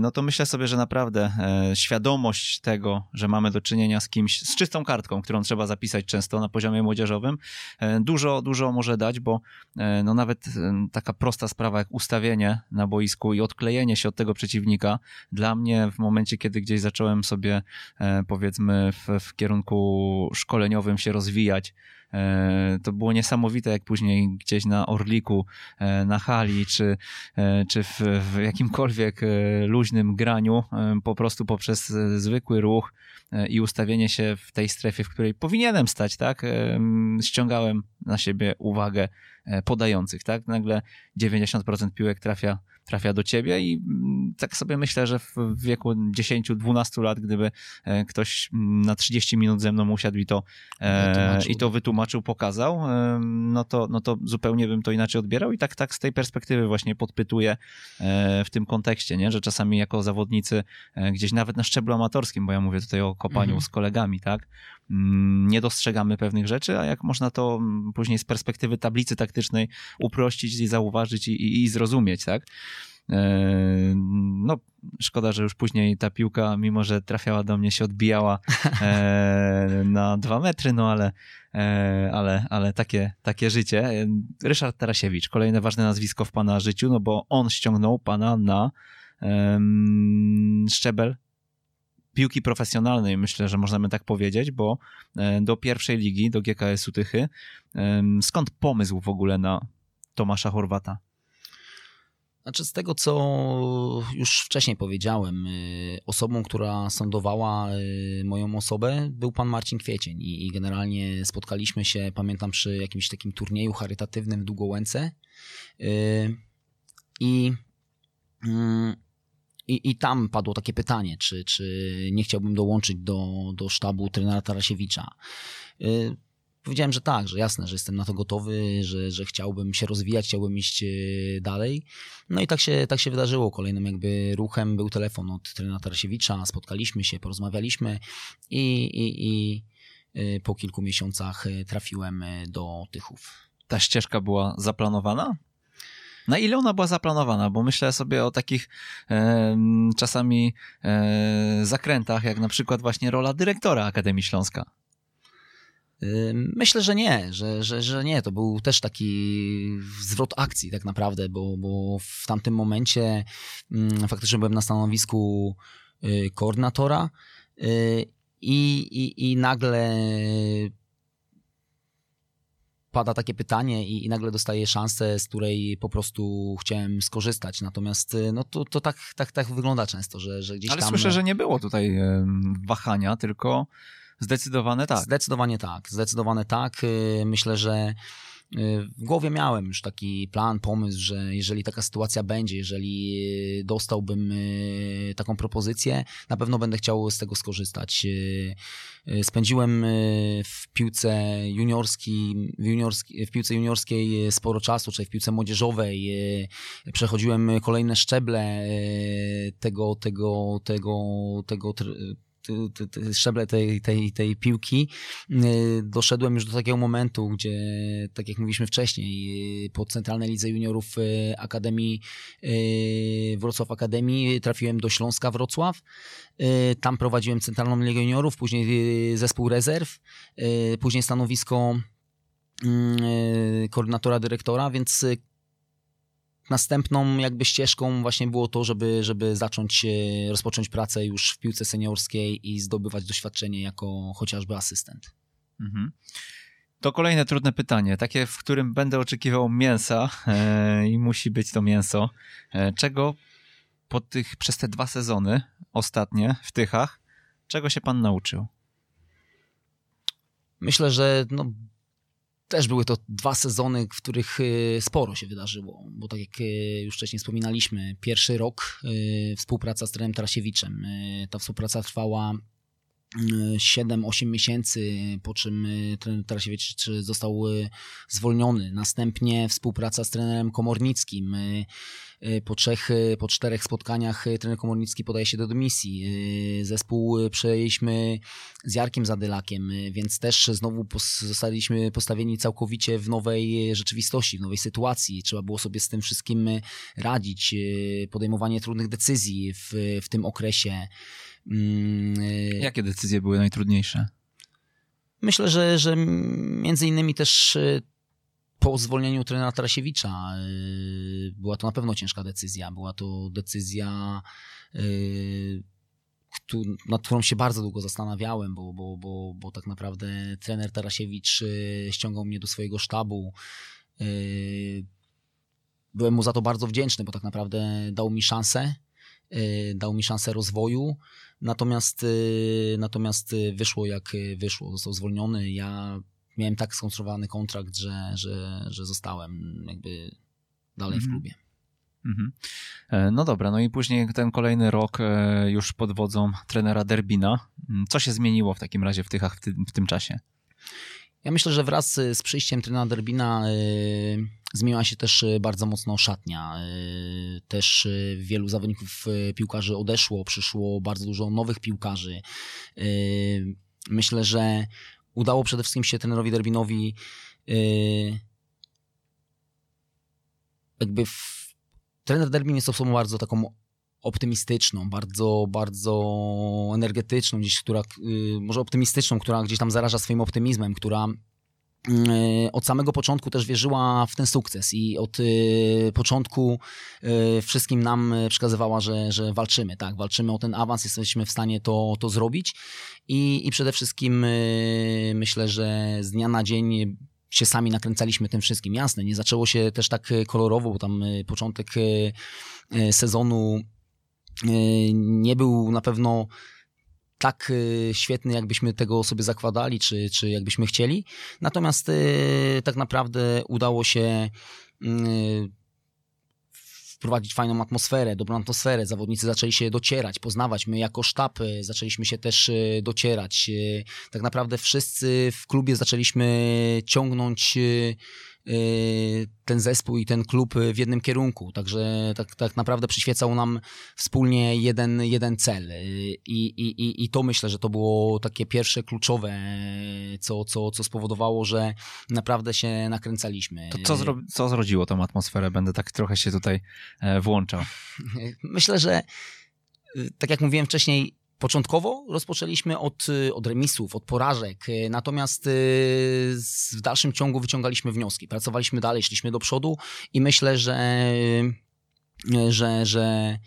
no to myślę sobie, że naprawdę świadomość tego, że mamy do czynienia z kimś, z czystą kartką, którą trzeba zapisać często na poziomie młodzieżowym, dużo, dużo może dać, bo no nawet taka prosta sprawa jak ustawienie na boisku i odklejenie się od tego przeciwnika, dla mnie w momencie, kiedy gdzieś zacząłem sobie powiedzmy w, w kierunku szkoleniowym się rozwijać, E, to było niesamowite, jak później gdzieś na Orliku, e, na hali, czy, e, czy w, w jakimkolwiek luźnym graniu, po prostu poprzez zwykły ruch i ustawienie się w tej strefie, w której powinienem stać, tak, ściągałem na siebie uwagę podających, tak, nagle 90% piłek trafia trafia do ciebie i mm, tak sobie myślę, że w wieku 10-12 lat, gdyby e, ktoś mm, na 30 minut ze mną usiadł i to, e, i to wytłumaczył, pokazał, e, no to, no to zupełnie bym to inaczej odbierał i tak, tak z tej perspektywy właśnie podpytuję w tym kontekście, nie? że czasami jako zawodnicy gdzieś nawet na szczeblu amatorskim, bo ja mówię tutaj o kopaniu mhm. z kolegami, tak, nie dostrzegamy pewnych rzeczy, a jak można to później z perspektywy tablicy taktycznej uprościć i zauważyć i, i, i zrozumieć, tak? E, no, szkoda, że już później ta piłka, mimo że trafiała do mnie, się odbijała e, na dwa metry, no ale, e, ale, ale takie, takie życie. Ryszard Tarasiewicz, kolejne ważne nazwisko w pana życiu, no bo on ściągnął pana na szczebel piłki profesjonalnej, myślę, że możemy tak powiedzieć, bo do pierwszej ligi, do GKS-u Tychy. Skąd pomysł w ogóle na Tomasza Chorwata? Znaczy, z tego co już wcześniej powiedziałem, y, osobą, która sądowała moją osobę, był pan Marcin Kwiecień. I, generalnie spotkaliśmy się, pamiętam, przy jakimś takim turnieju charytatywnym w Długołęce. I. I, I tam padło takie pytanie, czy, czy nie chciałbym dołączyć do, do sztabu trenera Tarasiewicza. Powiedziałem, że tak, że jasne, że jestem na to gotowy, że, że chciałbym się rozwijać, chciałbym iść e, dalej. No i tak się, tak się wydarzyło. Kolejnym jakby ruchem był telefon od trenera Tarasiewicza, spotkaliśmy się, porozmawialiśmy i, i, i e, po kilku miesiącach trafiłem do Tychów. Ta ścieżka była zaplanowana? Na ile ona była zaplanowana? Bo myślę sobie o takich e, czasami e, zakrętach, jak na przykład właśnie rola dyrektora Akademii Śląska. Myślę, że nie, że, że, że nie. To był też taki zwrot akcji tak naprawdę, bo, bo w tamtym momencie faktycznie byłem na stanowisku y, koordynatora y, i, i nagle pada takie pytanie i, i, nagle dostaję szansę, z której po prostu chciałem skorzystać. Natomiast y, no to, to tak, tak, tak wygląda często, że, że gdzieś Ale tam... słyszę, że nie było tutaj wahania, tylko Zdecydowane tak. Zdecydowanie tak, zdecydowane tak. Y, myślę, że w głowie miałem już taki plan, pomysł, że jeżeli taka sytuacja będzie, jeżeli y, dostałbym taką propozycję, na pewno będę chciał z tego skorzystać. Spędziłem w piłce juniorskiej, w, w piłce juniorskiej sporo czasu, czyli w piłce młodzieżowej. Przechodziłem kolejne szczeble tego, tego, tego, tego, tego szczeble tej, tej, tej piłki, y, doszedłem już do takiego momentu, gdzie, tak jak mówiliśmy wcześniej, y, po Centralnej Lidze Juniorów y, Akademii, Wrocław Akademii, trafiłem do Śląska Wrocław. Tam prowadziłem Centralną Ligę Juniorów, później zespół rezerw, później stanowisko koordynatora dyrektora, więc następną jakby ścieżką właśnie było to, żeby, żeby zacząć rozpocząć pracę już w piłce seniorskiej i zdobywać doświadczenie jako chociażby asystent. Mhm. To kolejne trudne pytanie, takie, w którym będę oczekiwał mięsa e, i musi być to mięso. E, czego po tych, przez te dwa sezony ostatnie w Tychach, czego się pan nauczył? Myślę, że no, też były to dwa sezony, w których y, sporo się wydarzyło, bo tak jak y, już wcześniej wspominaliśmy, pierwszy rok y, współpraca z trenerem Tarasiewiczem. Ta współpraca trwała 7-8 miesięcy, po czym trener Tarasiewicz został zwolniony. Następnie współpraca z trenerem Komornickim. Y, po trzech, y, po czterech spotkaniach y, trener Komornicki podaje się do dymisji. Zespół przejęliśmy z Jarkiem Zadylakiem, więc też znowu zostaliśmy postawieni całkowicie w nowej rzeczywistości, w nowej sytuacji. Trzeba było sobie z tym wszystkim radzić, podejmowanie trudnych decyzji w, w tym okresie. Mm, Jakie decyzje były najtrudniejsze? Myślę, że, że między innymi też po zwolnieniu trenera Tarasiewicza y, była to na pewno ciężka decyzja. Była to decyzja y, nad którą się bardzo długo zastanawiałem, bo, bo, bo, bo tak naprawdę trener Tarasiewicz ściągał mnie do swojego sztabu. Byłem mu za to bardzo wdzięczny, bo tak naprawdę dał mi szansę, dał mi szansę rozwoju. Natomiast, natomiast wyszło jak wyszło, został zwolniony. Ja miałem tak skonstruowany kontrakt, że, że, że zostałem jakby dalej w mhm. klubie. Mhm. E, no dobra, no i później ten kolejny rok e, już pod wodzą trenera Derbina. Mm, co się zmieniło w takim razie w Tychach w, ty, w tym czasie? Ja myślę, że wraz z przyjściem trenera Derbina yy, zmieniła się też bardzo mocno szatnia. Yy, też wielu zawodników piłkarzy odeszło, przyszło bardzo dużo nowych piłkarzy. Myślę, że udało przede wszystkim się trenerowi Derbinowi jakby w trener Derbin jest osobą bardzo taką optymistyczną, bardzo, bardzo energetyczną, gdzieś, która, może optymistyczną, która gdzieś tam zaraża swoim optymizmem, która od samego początku też wierzyła w ten sukces i od y, początku wszystkim nam przekazywała, że, że walczymy, tak, walczymy o ten awans, jesteśmy w stanie to, to zrobić i, i przede wszystkim myślę, że z dnia na dzień się sami nakręcaliśmy tym wszystkim. Jasne, nie zaczęło się też tak kolorowo, bo tam początek sezonu nie był na pewno tak świetny, jakbyśmy tego sobie zakładali, czy, czy jakbyśmy chcieli. Natomiast tak naprawdę udało się wprowadzić fajną atmosferę, dobrą atmosferę. Zawodnicy zaczęli się docierać, poznawać. My jako sztab zaczęliśmy się też docierać. Tak naprawdę wszyscy w klubie zaczęliśmy ciągnąć Y, ten zespół i ten klub w jednym kierunku. Także tak, tak naprawdę przyświecał nam wspólnie jeden, jeden cel. Y, I, i, I to myślę, że to było takie pierwsze kluczowe, co, co, co spowodowało, że naprawdę się nakręcaliśmy. To co, zro, co zrodziło tą atmosferę? Będę tak trochę się tutaj e, włączał. Myślę, że y, tak jak mówiłem wcześniej, Początkowo rozpoczęliśmy od, y, od remisów, od porażek, y, natomiast y, w dalszym ciągu wyciągaliśmy wnioski, pracowaliśmy dalej, szliśmy do przodu i myślę, że, że, że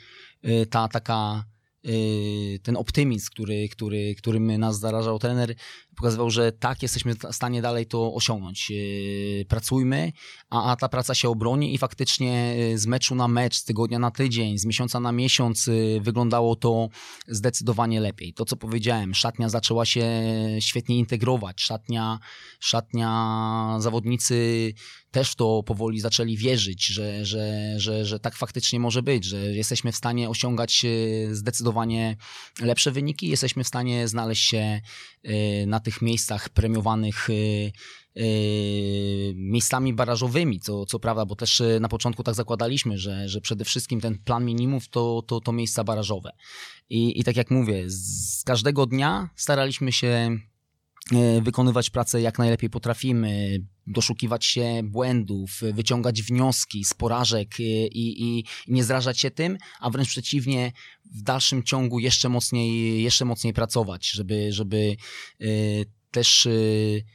ta taka ten optymizm, który, który, którym nas zarażał trener, pokazywał, że tak, jesteśmy w stanie dalej to osiągnąć. Y, pracujmy, a, a ta praca się obroni i faktycznie y, z meczu na mecz, z tygodnia na tydzień, z miesiąca na miesiąc wyglądało to zdecydowanie lepiej. To, co powiedziałem, szatnia zaczęła się świetnie integrować, szatnia, szatnia zawodnicy też to powoli zaczęli wierzyć, że, że, że, że tak faktycznie może być, że jesteśmy w stanie osiągać e, zdecydowanie lepsze wyniki, jesteśmy w stanie znaleźć się e, na tych miejscach premiowanych e, miejscami barażowymi, co, co prawda, bo też na początku tak zakładaliśmy, że, że przede wszystkim ten plan minimów to, to, to miejsca barażowe. I, I tak jak mówię, z każdego dnia staraliśmy się wykonywać pracę jak najlepiej potrafimy, doszukiwać się błędów, wyciągać wnioski z porażek y, i, i, nie zrażać się tym, a wręcz przeciwnie, w dalszym ciągu jeszcze mocniej, jeszcze mocniej pracować, żeby, żeby y, też y,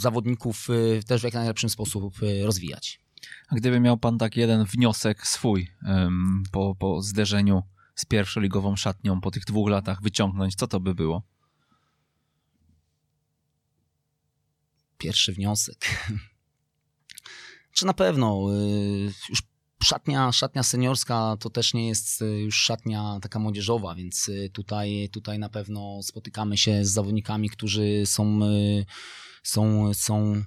zawodników też w jak najlepszym sposób rozwijać. A gdyby miał pan tak jeden wniosek swój po, po zderzeniu z pierwszoligową szatnią po tych dwóch latach wyciągnąć, co to by było? pierwszy wniosek. Czy na pewno y, już szatnia, szatnia seniorska to też nie jest y, już szatnia taka młodzieżowa, więc y, tutaj, tutaj na pewno spotykamy się z zawodnikami, którzy są, są, są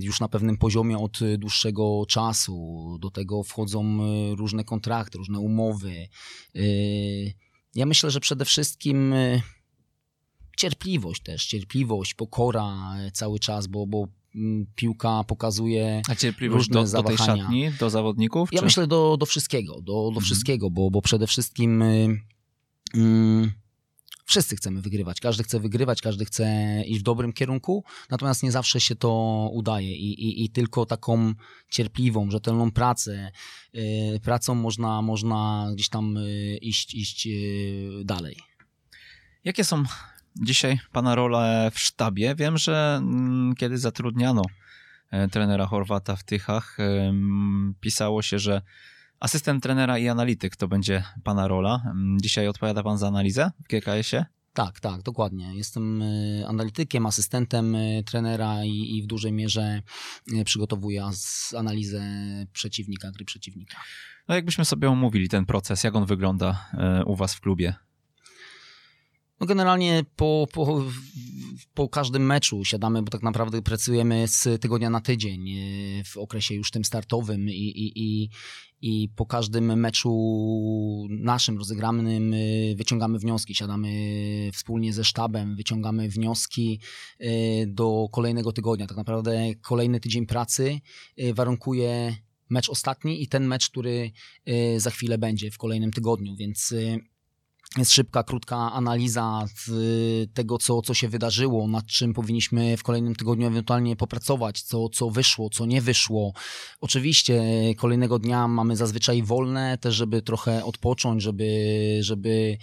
już na pewnym poziomie od dłuższego czasu. Do tego wchodzą różne kontrakty, różne umowy. Ja myślę, że przede wszystkim cierpliwość też, cierpliwość, pokora cały czas, bo, bo piłka pokazuje A cierpliwość różne do, zawahania. do tej szatni, do zawodników? Ja czy? myślę do, do wszystkiego, do, do mhm. wszystkiego, bo, bo przede wszystkim y, y, wszyscy chcemy wygrywać, każdy chce wygrywać, każdy chce iść w dobrym kierunku, natomiast nie zawsze się to udaje i, i, i tylko taką cierpliwą, rzetelną pracę, y, pracą można, można gdzieś tam iść, iść dalej. Jakie są dzisiaj pana rolę w sztabie. Wiem, że mm, kiedy zatrudniano e, trenera Chorwata w Tychach, pisało się, że Asystent trenera i analityk to będzie pana rola. Dzisiaj odpowiada pan za analizę w GKS-ie? Tak, tak, dokładnie. Jestem e, analitykiem, asystentem e, trenera i, i w dużej mierze przygotowuję analizę przeciwnika, gry przeciwnika. No jakbyśmy sobie omówili ten proces, jak on wygląda u was w klubie? No generalnie po, po, po każdym meczu siadamy, bo tak naprawdę pracujemy z tygodnia na tydzień w okresie już tym startowym i, i, i, i po każdym meczu naszym rozegranym y, wyciągamy wnioski, siadamy wspólnie ze sztabem, wyciągamy wnioski y, do kolejnego tygodnia. Tak naprawdę kolejny tydzień pracy warunkuje mecz ostatni i ten mecz, który za chwilę będzie w kolejnym tygodniu, więc jest szybka, krótka analiza tego, co, co się wydarzyło, nad czym powinniśmy w kolejnym tygodniu ewentualnie popracować, co, co wyszło, co nie wyszło. Oczywiście kolejnego dnia mamy zazwyczaj wolne, też żeby trochę odpocząć, żeby, żeby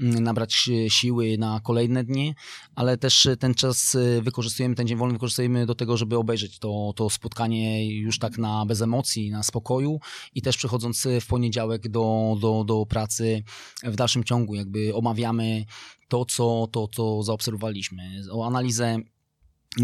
mm, nabrać siły na kolejne dni, ale też ten czas wykorzystujemy, ten dzień wolny wykorzystujemy do tego, żeby obejrzeć to, to spotkanie już tak na bez emocji, na spokoju i też przechodząc w poniedziałek do, do, do pracy w dalszym ciągu jakby omawiamy to, co, to, co zaobserwowaliśmy. O analizę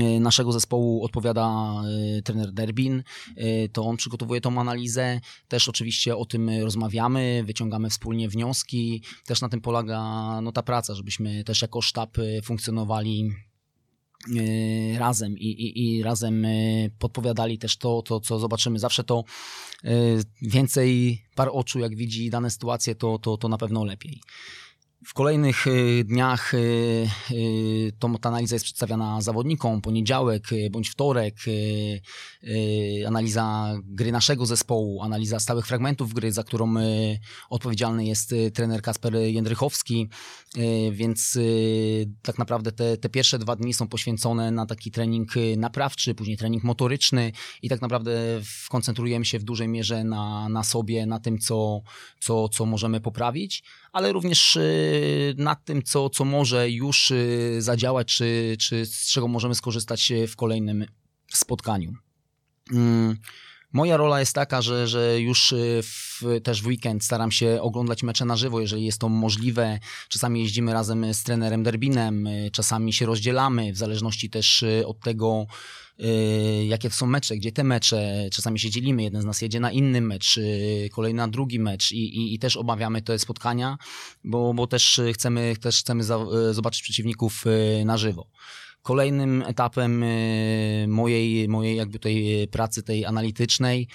e, naszego zespołu odpowiada e, trener Derbin, e, to on przygotowuje tą analizę, też oczywiście o tym rozmawiamy, wyciągamy wspólnie wnioski, też na tym polega no, ta praca, żebyśmy też jako sztab funkcjonowali razem i, i, i razem podpowiadali też to, to, co zobaczymy. Zawsze to więcej par oczu, jak widzi dane sytuacje, to, to, to na pewno lepiej. W kolejnych y, dniach y, y, to, ta analiza jest przedstawiana zawodnikom, poniedziałek bądź wtorek, analiza gry naszego zespołu, analiza stałych fragmentów gry, za którą odpowiedzialny jest trener Kasper Jędrychowski, więc tak naprawdę te, te pierwsze dwa dni są poświęcone na taki trening naprawczy, później trening motoryczny i tak naprawdę koncentrujemy się w dużej mierze na, na sobie, na tym, co, co, co możemy poprawić, ale również nad tym, co, co może już y, zadziałać, czy, czy z czego możemy skorzystać w kolejnym spotkaniu. Moja rola jest taka, że, że już y, w, też w weekend staram się oglądać mecze na żywo, jeżeli jest to możliwe. Czasami jeździmy razem z trenerem Derbinem, czasami się rozdzielamy, w zależności też od tego, Y, jakie to są mecze, gdzie te mecze, czasami się dzielimy, jeden z nas jedzie na inny mecz, y, kolejny na drugi mecz i, i, i też obawiamy te spotkania, bo, bo też chcemy, też chcemy za, y, zobaczyć przeciwników na żywo. Kolejnym etapem mojej, mojej jakby tej pracy, tej analitycznej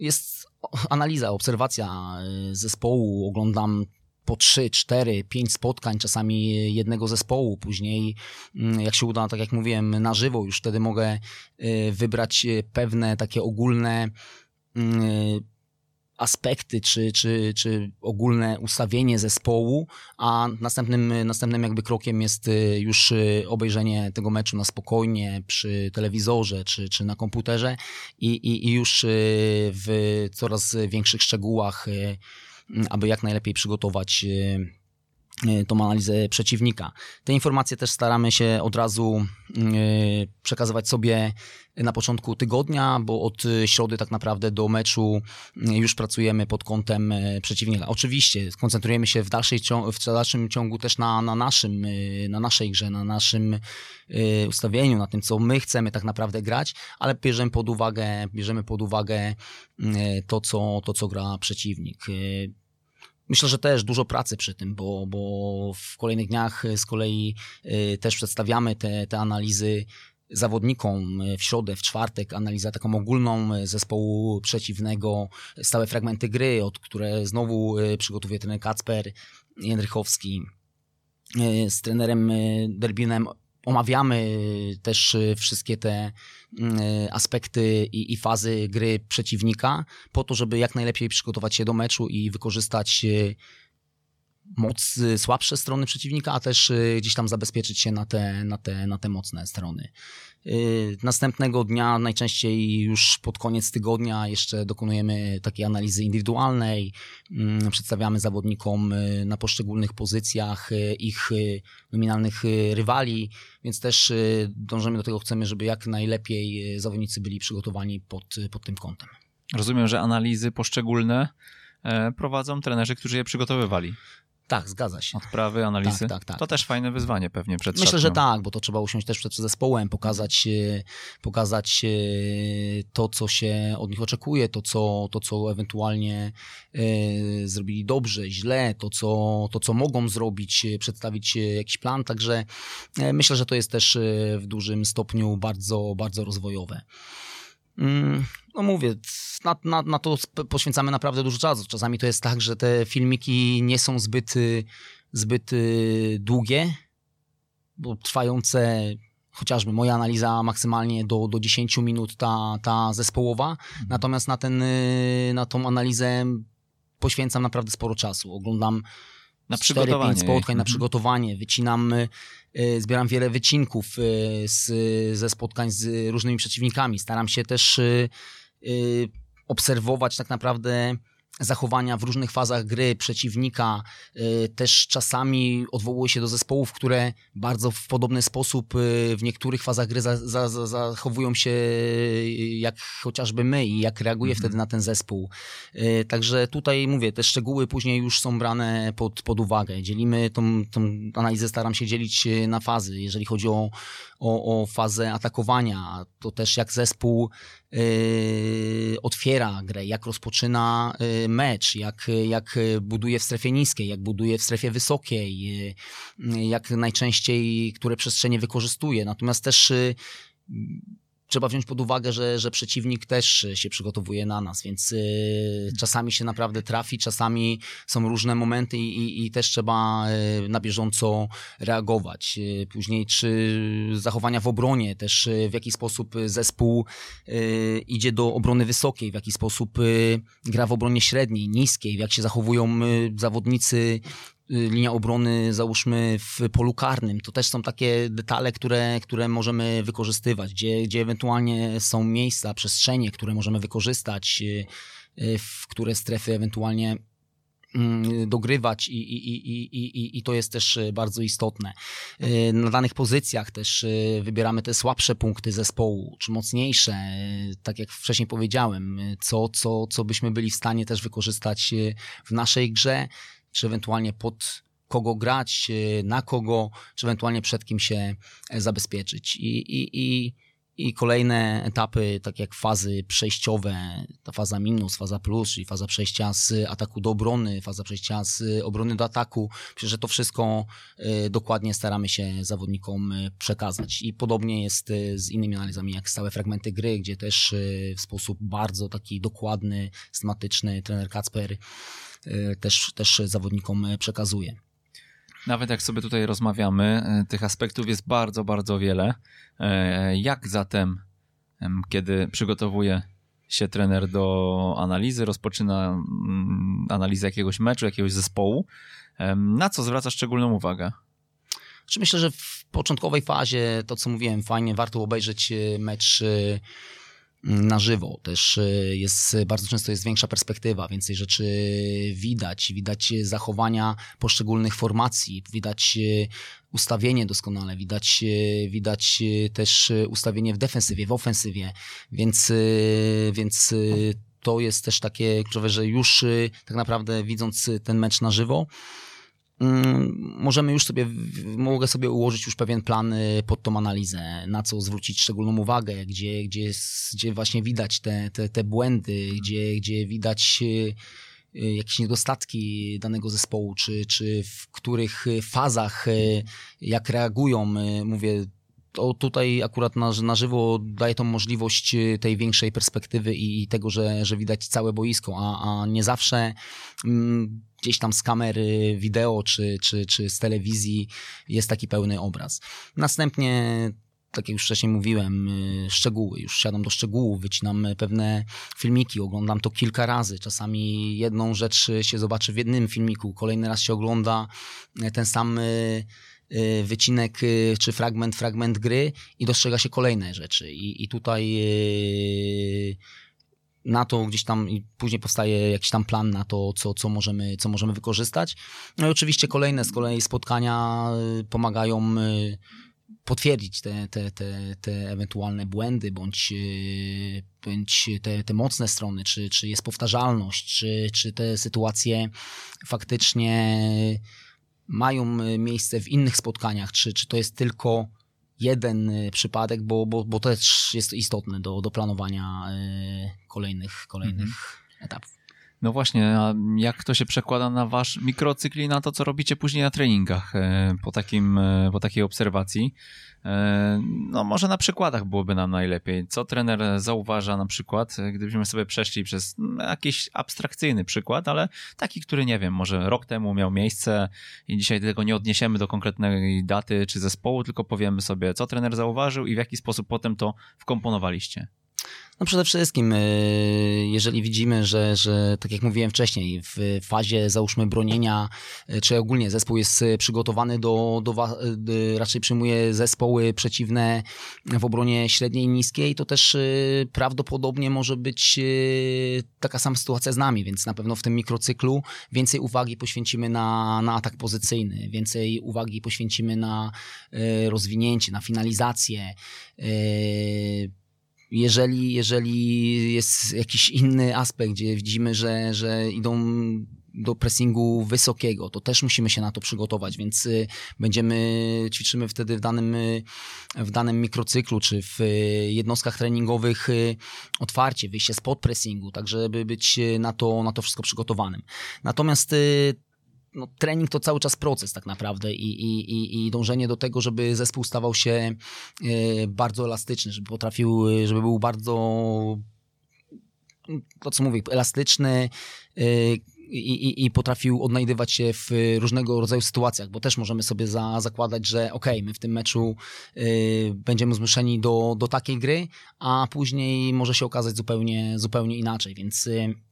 jest analiza, obserwacja zespołu. Oglądam po 3, 4, 5 spotkań, czasami jednego zespołu. Później, mm, jak się uda, tak jak mówiłem, na żywo, już wtedy mogę y, wybrać y, pewne takie ogólne y, aspekty, czy, czy, czy ogólne ustawienie zespołu, a następnym, następnym jakby krokiem jest już obejrzenie tego meczu na spokojnie przy telewizorze, czy, czy na komputerze i, i, i już w coraz większych szczegółach aby jak najlepiej przygotować tą analizę przeciwnika. Te informacje też staramy się od razu e, przekazywać sobie na początku tygodnia, bo od środy tak naprawdę do meczu już pracujemy pod kątem przeciwnika. Oczywiście koncentrujemy się w, dalszej, w dalszym ciągu też na, na, naszym, na naszej grze, na naszym ustawieniu, na tym, co my chcemy tak naprawdę grać, ale bierzemy pod uwagę, bierzemy pod uwagę to, co, to, co gra przeciwnik. Myślę, że też dużo pracy przy tym, bo, bo w kolejnych dniach z kolei y, też przedstawiamy te, te analizy zawodnikom w środę, w czwartek, analiza taką ogólną zespołu przeciwnego, stałe fragmenty gry, od które znowu y, przygotowuje ten Kacper Jędrychowski y, z trenerem Derbinem omawiamy też wszystkie te mm, aspekty i, i, fazy gry przeciwnika, po to, żeby jak najlepiej przygotować się do meczu i wykorzystać e, moc, słabsze strony przeciwnika, a też e, gdzieś tam zabezpieczyć się na te, na te, na te mocne strony. Y, następnego dnia, najczęściej już pod koniec tygodnia, jeszcze dokonujemy takiej analizy indywidualnej, mm, przedstawiamy zawodnikom y, na poszczególnych pozycjach y, ich nominalnych rywali, więc też dążymy do tego, chcemy, żeby jak najlepiej zawodnicy byli przygotowani pod, pod tym kątem. Rozumiem, że analizy poszczególne e, prowadzą trenerzy, którzy je przygotowywali. Tak, zgadza się. Odprawy, analizy. Tak, tak, tak. To też fajne wyzwanie pewnie przed Myślę, szatnią. że tak, bo to trzeba usiąść też przed zespołem, pokazać, e, pokazać e, to, co się od nich oczekuje, to, co, to, co ewentualnie e, zrobili dobrze, źle, to co, to, co mogą zrobić, przedstawić jakiś plan. Także myślę, że to jest też w dużym stopniu bardzo, bardzo rozwojowe. No mówię, na, na, na to poświęcamy naprawdę dużo czasu. Czasami to jest tak, że te filmiki nie są zbyt, y, zbyt y, długie, bo trwające chociażby moja analiza maksymalnie do, do 10 minut ta, ta zespołowa, natomiast na, ten, y, na tą analizę poświęcam naprawdę sporo czasu. Oglądam Na 4-5 przygotowanie. spotkań, na Mhm. przygotowanie, wycinam, zbieram wiele wycinków z, ze spotkań z różnymi przeciwnikami. Staram się też obserwować tak naprawdę zachowania w różnych fazach gry przeciwnika. Y, Też czasami odwołuję się do zespołów, które bardzo w podobny sposób y, w niektórych fazach gry za, za, za, zachowują się y, jak chociażby my i jak reaguję Mhm. wtedy na ten zespół. Y, Także tutaj mówię, te szczegóły później już są brane pod, pod uwagę. Dzielimy tą, tą analizę, staram się dzielić y, na fazy. Jeżeli chodzi o, o, o fazę atakowania, to też jak zespół y, otwiera grę, jak rozpoczyna y, mecz, jak, jak buduje w strefie niskiej, jak buduje w strefie wysokiej, y, jak najczęściej które przestrzenie wykorzystuje. Natomiast też trzeba wziąć pod uwagę, że, że przeciwnik też się przygotowuje na nas, więc y, czasami się naprawdę trafi, czasami są różne momenty i, i, i też trzeba y, na bieżąco reagować. Y, Później czy zachowania w obronie, też w jaki sposób zespół idzie do obrony wysokiej, w jaki sposób gra w obronie średniej, niskiej, jak się zachowują zawodnicy linia obrony, załóżmy w polu karnym. To też są takie detale, które, które możemy wykorzystywać, gdzie, gdzie ewentualnie są miejsca, przestrzenie, które możemy wykorzystać, y, y, w które strefy ewentualnie mm, dogrywać i, i, i, i, i, to jest też y, bardzo istotne. Y, Na danych pozycjach też y, wybieramy te słabsze punkty zespołu, czy mocniejsze, y, tak jak wcześniej powiedziałem, y, co, co, co byśmy byli w stanie też wykorzystać y, w naszej grze, czy ewentualnie pod kogo grać, y, na kogo, czy ewentualnie przed kim się e, zabezpieczyć. I, i, i, i kolejne etapy, tak jak fazy przejściowe, ta faza minus, faza plus, czyli faza przejścia z ataku do obrony, faza przejścia z obrony do ataku. Myślę, że to wszystko y, dokładnie staramy się zawodnikom przekazać. I podobnie jest z innymi analizami, jak stałe fragmenty gry, gdzie też w sposób bardzo taki dokładny, systematyczny trener Kacper też, też zawodnikom y, przekazuje. Nawet jak sobie tutaj rozmawiamy, e, tych aspektów jest bardzo, bardzo wiele. E, Jak zatem, em, kiedy przygotowuje się trener do analizy, rozpoczyna mm, analizę jakiegoś meczu, jakiegoś zespołu, na co zwraca szczególną uwagę? Myślę, że w początkowej fazie, to co mówiłem, fajnie warto obejrzeć mecz na żywo. Też y, jest, bardzo często jest większa perspektywa, więcej rzeczy widać, widać zachowania poszczególnych formacji, widać y, ustawienie doskonale, widać, y, widać też ustawienie w defensywie, w ofensywie, więc, więc to jest też takie kluczowe, że już tak naprawdę widząc ten mecz na żywo, możemy już sobie, mogę sobie ułożyć już pewien plan y, pod tą analizę, na co zwrócić szczególną uwagę, gdzie, gdzie, gdzie właśnie widać te, te, te błędy, gdzie, gdzie widać y, y, jakieś niedostatki danego zespołu, czy, czy w których fazach, jak reagują, mówię, to tutaj akurat na, na żywo daje tą możliwość y, tej większej perspektywy i, tego, że, że widać całe boisko, a, a nie zawsze mm, gdzieś tam z kamery wideo czy, czy, czy z telewizji jest taki pełny obraz. Następnie, tak jak już wcześniej mówiłem, y, szczegóły. Już siadam do szczegółów, wycinam pewne filmiki, oglądam to kilka razy. Czasami jedną rzecz się zobaczy w jednym filmiku, kolejny raz się ogląda ten sam y, y, wycinek y, czy fragment, fragment gry i dostrzega się kolejne rzeczy. I, i tutaj y, na to gdzieś tam i później powstaje jakiś tam plan na to, co, co, możemy, co możemy wykorzystać. No i oczywiście kolejne z kolei spotkania y, pomagają y, potwierdzić te, te, te, te ewentualne błędy bądź, bądź te, te mocne strony, czy, czy jest powtarzalność, czy, czy te sytuacje faktycznie mają miejsce w innych spotkaniach, czy, czy to jest tylko jeden przypadek, bo, bo, bo to też jest istotne do, do planowania kolejnych, kolejnych mhm. etapów. No właśnie, a jak to się przekłada na wasz mikrocykl i na to, co robicie później na treningach e, po, takim, e, po takiej obserwacji? E, no może na przykładach byłoby nam najlepiej. Co trener zauważa na przykład, gdybyśmy sobie przeszli przez jakiś abstrakcyjny przykład, ale taki, który nie wiem, może rok temu miał miejsce i dzisiaj tego nie odniesiemy do konkretnej daty czy zespołu, tylko powiemy sobie, co trener zauważył i w jaki sposób potem to wkomponowaliście. No przede wszystkim, y, jeżeli widzimy, że, że tak jak mówiłem wcześniej, w fazie załóżmy bronienia, y, czy ogólnie zespół jest przygotowany do, do raczej przyjmuje zespoły przeciwne w obronie średniej i niskiej, to też prawdopodobnie może być taka sama sytuacja z nami, więc na pewno w tym mikrocyklu więcej uwagi poświęcimy na, na atak pozycyjny, więcej uwagi poświęcimy na rozwinięcie, na finalizację, jeżeli, jeżeli jest jakiś inny aspekt, gdzie widzimy, że, że idą do pressingu wysokiego, to też musimy się na to przygotować, więc y, będziemy, ćwiczymy wtedy w danym, y, w danym mikrocyklu, czy w y, jednostkach treningowych otwarcie, wyjście spod pressingu, tak żeby być na to, na to wszystko przygotowanym. Natomiast no, trening to cały czas proces tak naprawdę i, i, i dążenie do tego, żeby zespół stawał się e, bardzo elastyczny, żeby potrafił, żeby był bardzo to co mówię, elastyczny e, i, i, i, potrafił odnajdywać się w różnego rodzaju sytuacjach, bo też możemy sobie za, zakładać, że ok, my w tym meczu y, będziemy zmuszeni do, do takiej gry, a później może się okazać zupełnie, zupełnie inaczej, więc y, E,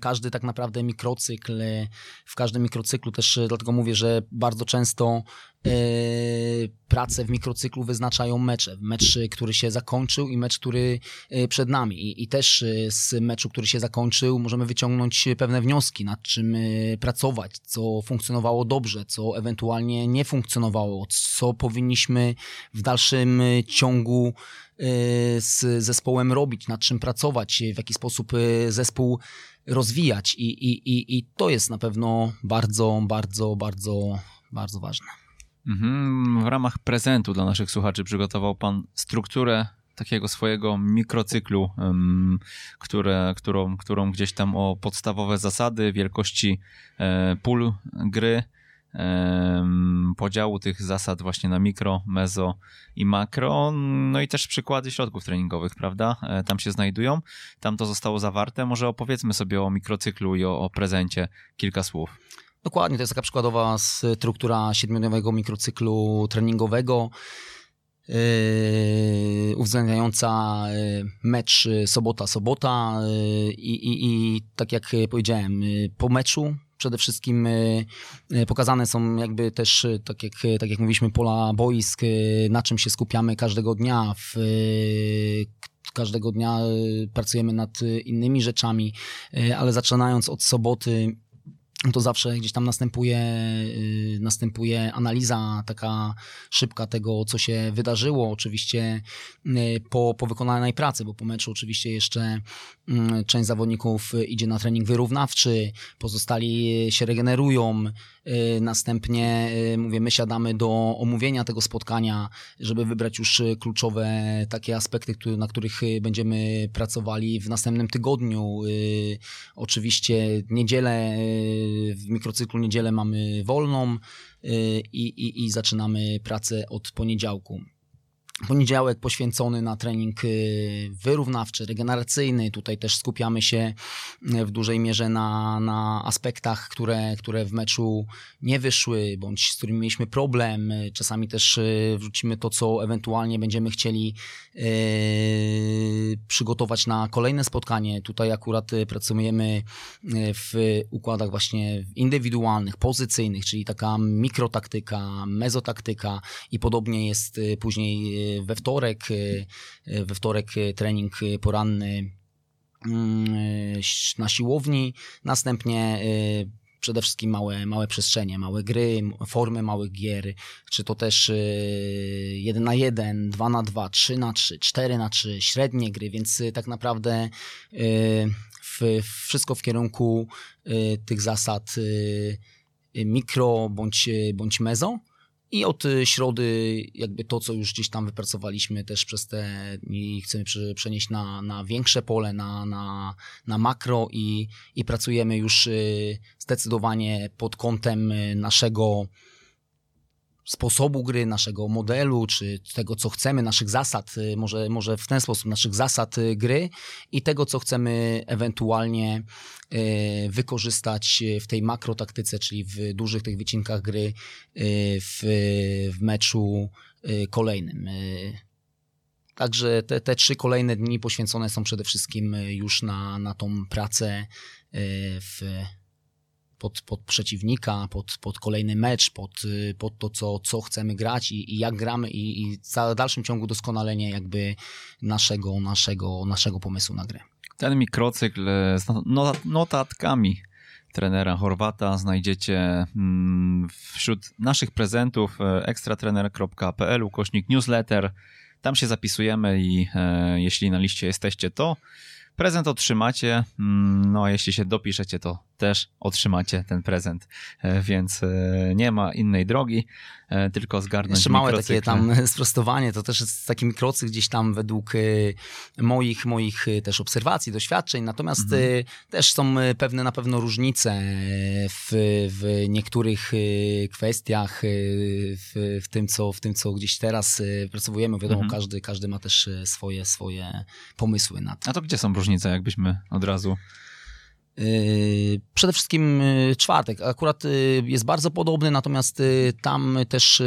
każdy tak naprawdę mikrocykl, e, w każdym mikrocyklu też e, dlatego mówię, że bardzo często prace w mikrocyklu wyznaczają mecze. Mecz, który się zakończył i mecz, który przed nami. I, I, też z meczu, który się zakończył, możemy wyciągnąć pewne wnioski, nad czym pracować, co funkcjonowało dobrze, co ewentualnie nie funkcjonowało, co powinniśmy w dalszym ciągu z zespołem robić, nad czym pracować, w jaki sposób zespół rozwijać i, i, i, i to jest na pewno bardzo, bardzo, bardzo, bardzo ważne. Mhm. W ramach prezentu dla naszych słuchaczy przygotował Pan strukturę takiego swojego mikrocyklu, które, którą, którą gdzieś tam o podstawowe zasady wielkości e, pól gry podziału tych zasad właśnie na mikro, mezo i makro, no i też przykłady środków treningowych, prawda? E, tam się znajdują, tam to zostało zawarte. Może opowiedzmy sobie o mikrocyklu i o, o prezencie kilka słów. Dokładnie, to jest taka przykładowa struktura siedmiodniowego mikrocyklu treningowego. Yy, uwzględniająca yy, mecz sobota-sobota yy, i, i, i tak jak powiedziałem, po meczu przede wszystkim pokazane są jakby też, tak jak, tak jak mówiliśmy, pola boisk, na czym się skupiamy każdego dnia. W, każdego dnia pracujemy nad innymi rzeczami, ale zaczynając od soboty to zawsze gdzieś tam następuje, y, następuje analiza taka szybka tego, co się wydarzyło. Oczywiście y, po, po wykonanej pracy, bo po meczu oczywiście jeszcze mm, część zawodników idzie na trening wyrównawczy, pozostali się regenerują, następnie mówię, my siadamy do omówienia tego spotkania, żeby wybrać już kluczowe takie aspekty, na których będziemy pracowali w następnym tygodniu. Oczywiście niedzielę w mikrocyklu niedzielę mamy wolną y, i, i, i zaczynamy pracę od poniedziałku. Poniedziałek poświęcony na trening y, wyrównawczy, regeneracyjny. Tutaj też skupiamy się y, w dużej mierze na, na aspektach, które, które w meczu nie wyszły, bądź z którymi mieliśmy problem. Czasami też wrzucimy to, co ewentualnie będziemy chcieli przygotować na kolejne spotkanie. Tutaj akurat y, pracujemy y, w układach właśnie indywidualnych, pozycyjnych, czyli taka mikrotaktyka, mezotaktyka i podobnie jest y, później we wtorek. We wtorek trening poranny mm, na siłowni, następnie przede wszystkim małe, małe przestrzenie, małe gry, formy małych gier, czy to też 1 na 1, 2 na 2, 3 na 3, 4 na 3, średnie gry, więc tak naprawdę w, wszystko w kierunku tych zasad mikro bądź, bądź mezo. I od środy jakby to, co już gdzieś tam wypracowaliśmy też przez te i chcemy przenieść na, na większe pole, na, na, na makro i, i pracujemy już y, zdecydowanie pod kątem y, naszego sposobu gry, naszego modelu, czy tego, co chcemy, naszych zasad, y, może, może w ten sposób, naszych zasad y, gry i tego, co chcemy ewentualnie y, wykorzystać w tej makrotaktyce, czyli w dużych tych wycinkach gry w, w meczu kolejnym. Także te, te trzy kolejne dni poświęcone są przede wszystkim już na, na tą pracę w pod, pod przeciwnika, pod, pod kolejny mecz, pod, y, pod to, co, co chcemy grać i, i jak gramy i, i w dalszym ciągu doskonalenie jakby naszego, naszego, naszego pomysłu na grę. Ten mikrocykl z notatkami trenera Chorwata znajdziecie mm, wśród naszych prezentów e, ekstratrener.pl ukośnik newsletter. Tam się zapisujemy i e, jeśli na liście jesteście, to prezent otrzymacie. Mm, no a jeśli się dopiszecie, to też otrzymacie ten prezent, e, więc e, nie ma innej drogi, e, tylko zgarnąć Jeszcze małe takie tam sprostowanie, to też jest taki mikrocyk gdzieś tam według moich, moich też obserwacji, doświadczeń, natomiast mhm. też są pewne na pewno różnice w, w niektórych kwestiach, w, w, tym, co, w tym, co gdzieś teraz pracowujemy. Wiadomo, mhm. każdy, każdy ma też swoje, swoje pomysły na to. A to gdzie są różnice, jakbyśmy od razu przede wszystkim yy, czwartek. Akurat yy, jest bardzo podobny, natomiast tam też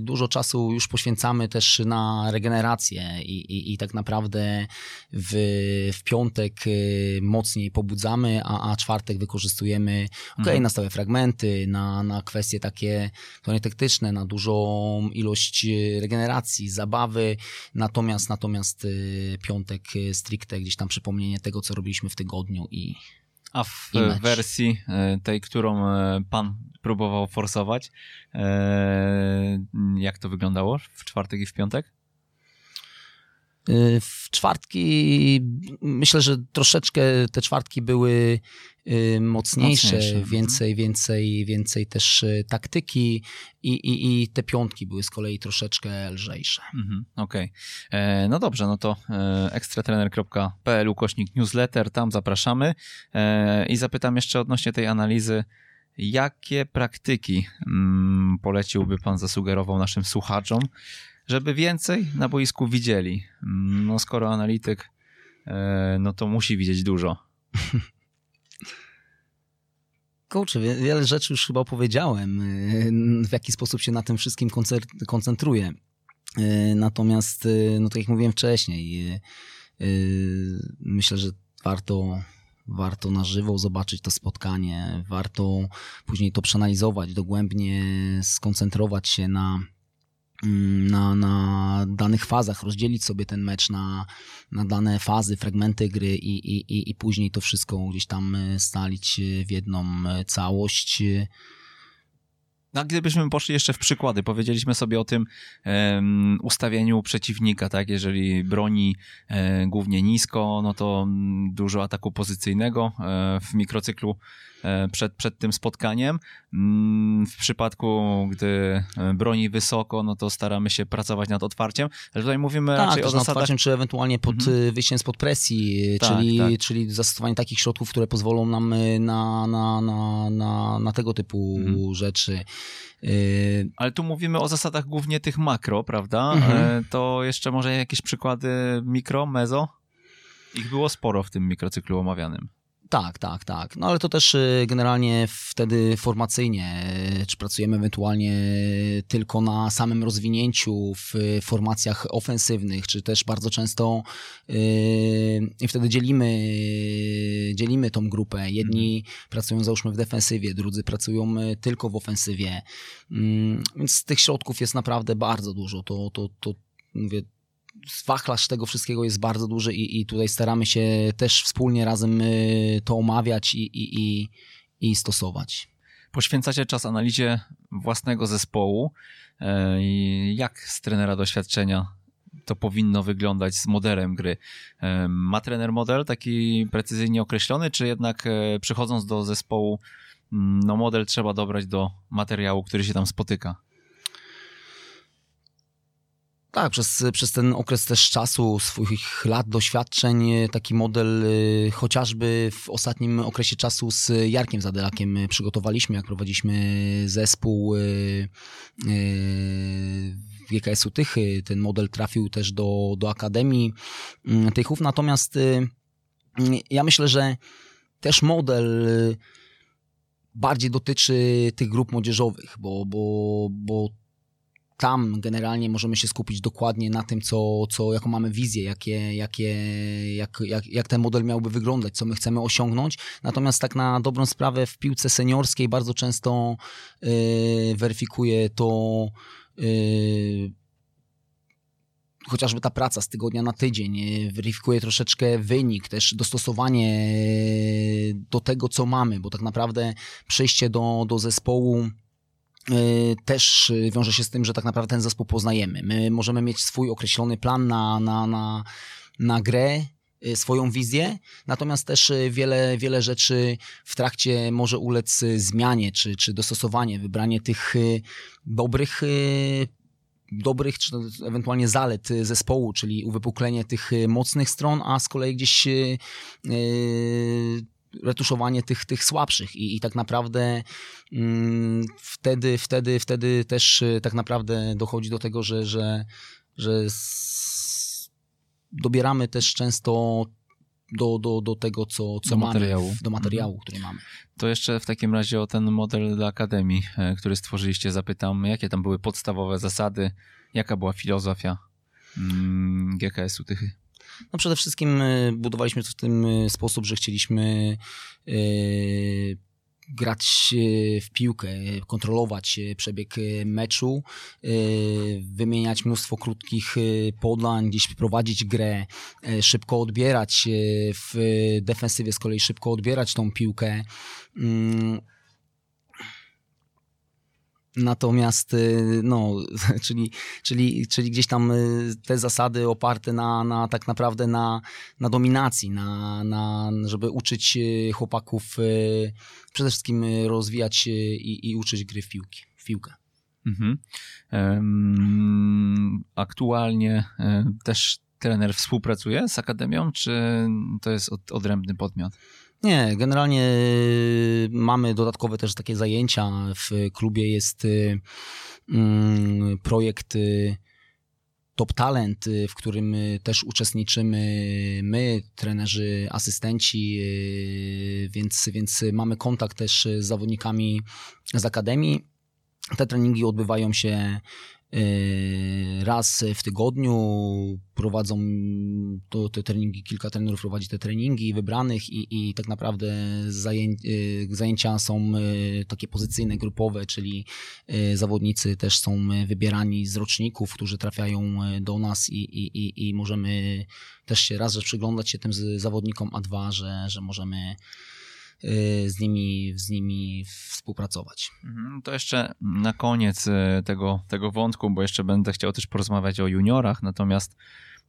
dużo czasu już poświęcamy też na regenerację i, i, i tak naprawdę w, w piątek mocniej pobudzamy, a, a czwartek wykorzystujemy ok, mhm. na stałe fragmenty, na, na kwestie takie taktyczne, na dużą ilość regeneracji, zabawy, natomiast natomiast piątek stricte gdzieś tam przypomnienie tego, co robiliśmy w tygodniu i a w wersji e, tej, którą e, pan próbował forsować, e, jak to wyglądało w czwartek i w piątek? W czwartki myślę, że troszeczkę te czwartki były y, mocniejsze, mocniejsze. Mhm. więcej, więcej, więcej też y, taktyki i, i, i te piątki były z kolei troszeczkę lżejsze. Mhm, Okej. Okay. No dobrze, no to e, ekstratrener.pl ukośnik newsletter, tam zapraszamy e, i zapytam jeszcze odnośnie tej analizy, jakie praktyki mm, poleciłby pan, zasugerował naszym słuchaczom, żeby więcej na boisku widzieli. No skoro analityk, e, no to musi widzieć dużo. Kurczę, wiele rzeczy już chyba powiedziałem, e, w jaki sposób się na tym wszystkim koncentruję. E, natomiast, no tak jak mówiłem wcześniej, myślę, że warto, warto na żywo zobaczyć to spotkanie, warto później to przeanalizować dogłębnie, skoncentrować się na, na, na danych fazach, rozdzielić sobie ten mecz na, na dane fazy, fragmenty gry i, i, i później to wszystko gdzieś tam e, stalić w jedną e, całość. No, gdybyśmy poszli jeszcze w przykłady, powiedzieliśmy sobie o tym um, ustawieniu przeciwnika, tak? Jeżeli broni e, głównie nisko, no to mm, dużo ataku pozycyjnego e, w mikrocyklu E, przed, przed tym spotkaniem. Mm, w przypadku, gdy e, broni wysoko, no to staramy się pracować nad otwarciem, ale tutaj mówimy tak, raczej o zasadach... otwarciem, czy ewentualnie pod mhm. wyjściem spod presji, tak, czyli, tak. czyli zastosowanie takich środków, które pozwolą nam na, na, na, na, na tego typu mhm. rzeczy. Ale tu mówimy o zasadach głównie tych makro, prawda? Mhm. To jeszcze może jakieś przykłady mikro, mezo? Ich było sporo w tym mikrocyklu omawianym. Tak, tak, tak. No ale to też y, generalnie wtedy formacyjnie, y, czy pracujemy ewentualnie tylko na samym rozwinięciu w formacjach ofensywnych, czy też bardzo często yy, wtedy dzielimy, dzielimy tą grupę. Jedni mhm. pracują załóżmy w defensywie, drudzy pracują y, tylko w ofensywie. Yy, więc tych środków jest naprawdę bardzo dużo. To, to, to mówię, wachlarz tego wszystkiego jest bardzo duży i, i tutaj staramy się też wspólnie razem y, to omawiać i, i, i, i stosować. Poświęcacie czas analizie własnego zespołu. E, jak z trenera doświadczenia to powinno wyglądać z modelem gry? E, ma trener model taki precyzyjnie określony, czy jednak e, przychodząc do zespołu, mm, no model trzeba dobrać do materiału, który się tam spotyka? Tak, przez, przez ten okres też czasu, swoich lat, doświadczeń, taki model y, chociażby w ostatnim okresie czasu z Jarkiem Zadelakiem przygotowaliśmy, jak prowadziliśmy zespół GKS-u Tychy. Ten model trafił też do, do Akademii Tychów, natomiast ja myślę, że też model bardziej dotyczy tych grup młodzieżowych, bo, bo, bo tam generalnie możemy się skupić dokładnie na tym, co, co jaką mamy wizję, jakie, jakie, jak, jak, jak ten model miałby wyglądać, co my chcemy osiągnąć. Natomiast tak na dobrą sprawę w piłce seniorskiej bardzo często yy, weryfikuje to yy, chociażby ta praca z tygodnia na tydzień, weryfikuje troszeczkę wynik, też dostosowanie do tego, co mamy, bo tak naprawdę przejście do, do zespołu Y, też wiąże się z tym, że tak naprawdę ten zespół poznajemy. My możemy mieć swój określony plan na, na, na, na grę, y, swoją wizję, natomiast też y, wiele, wiele rzeczy w trakcie może ulec zmianie czy, czy dostosowanie, wybranie tych dobrych dobrych, czy ewentualnie zalet zespołu, czyli uwypuklenie tych mocnych stron, a z kolei gdzieś yy, retuszowanie tych, tych słabszych i, i tak naprawdę mm, wtedy, wtedy, wtedy też y, tak naprawdę dochodzi do tego, że, że, że dobieramy też często do, do, do tego, co, co do mamy, materiału. do materiału, mhm. który mamy. To jeszcze w takim razie o ten model dla Akademii, e, który stworzyliście, zapytam, jakie tam były podstawowe zasady, jaka była filozofia mm, GKS-u Tychy? No przede wszystkim e, budowaliśmy to w ten e, sposób, że chcieliśmy e, grać w piłkę, kontrolować przebieg meczu, wymieniać mnóstwo krótkich podań, gdzieś prowadzić grę, szybko odbierać w defensywie, z kolei szybko odbierać tą piłkę. Natomiast, y, no, czyli, czyli, czyli gdzieś tam y, te zasady oparte na, na tak naprawdę na, na dominacji, na, na, żeby uczyć y, chłopaków przede wszystkim rozwijać i, i uczyć gry w, piłki, w piłkę. Mhm. Aktualnie też trener współpracuje z Akademią, czy to jest od, odrębny podmiot? Nie, generalnie y, mamy dodatkowe też takie zajęcia. W klubie jest y, mm, projekt y, Top Talent, w którym też uczestniczymy my, trenerzy, asystenci, więc, więc mamy kontakt też z zawodnikami z Akademii. Te treningi odbywają się raz w tygodniu prowadzą to, te treningi, kilka trenerów prowadzi te treningi wybranych i, i tak naprawdę zajęcia, yy, zajęcia są yy, takie pozycyjne, grupowe, czyli zawodnicy też są wybierani z roczników, którzy trafiają do nas i, i, i możemy też się raz, że przyglądać się tym zawodnikom, a dwa, że, że możemy z nimi, z nimi współpracować. Mhm, to jeszcze na koniec y, tego, tego wątku, bo jeszcze będę chciał też porozmawiać o juniorach, natomiast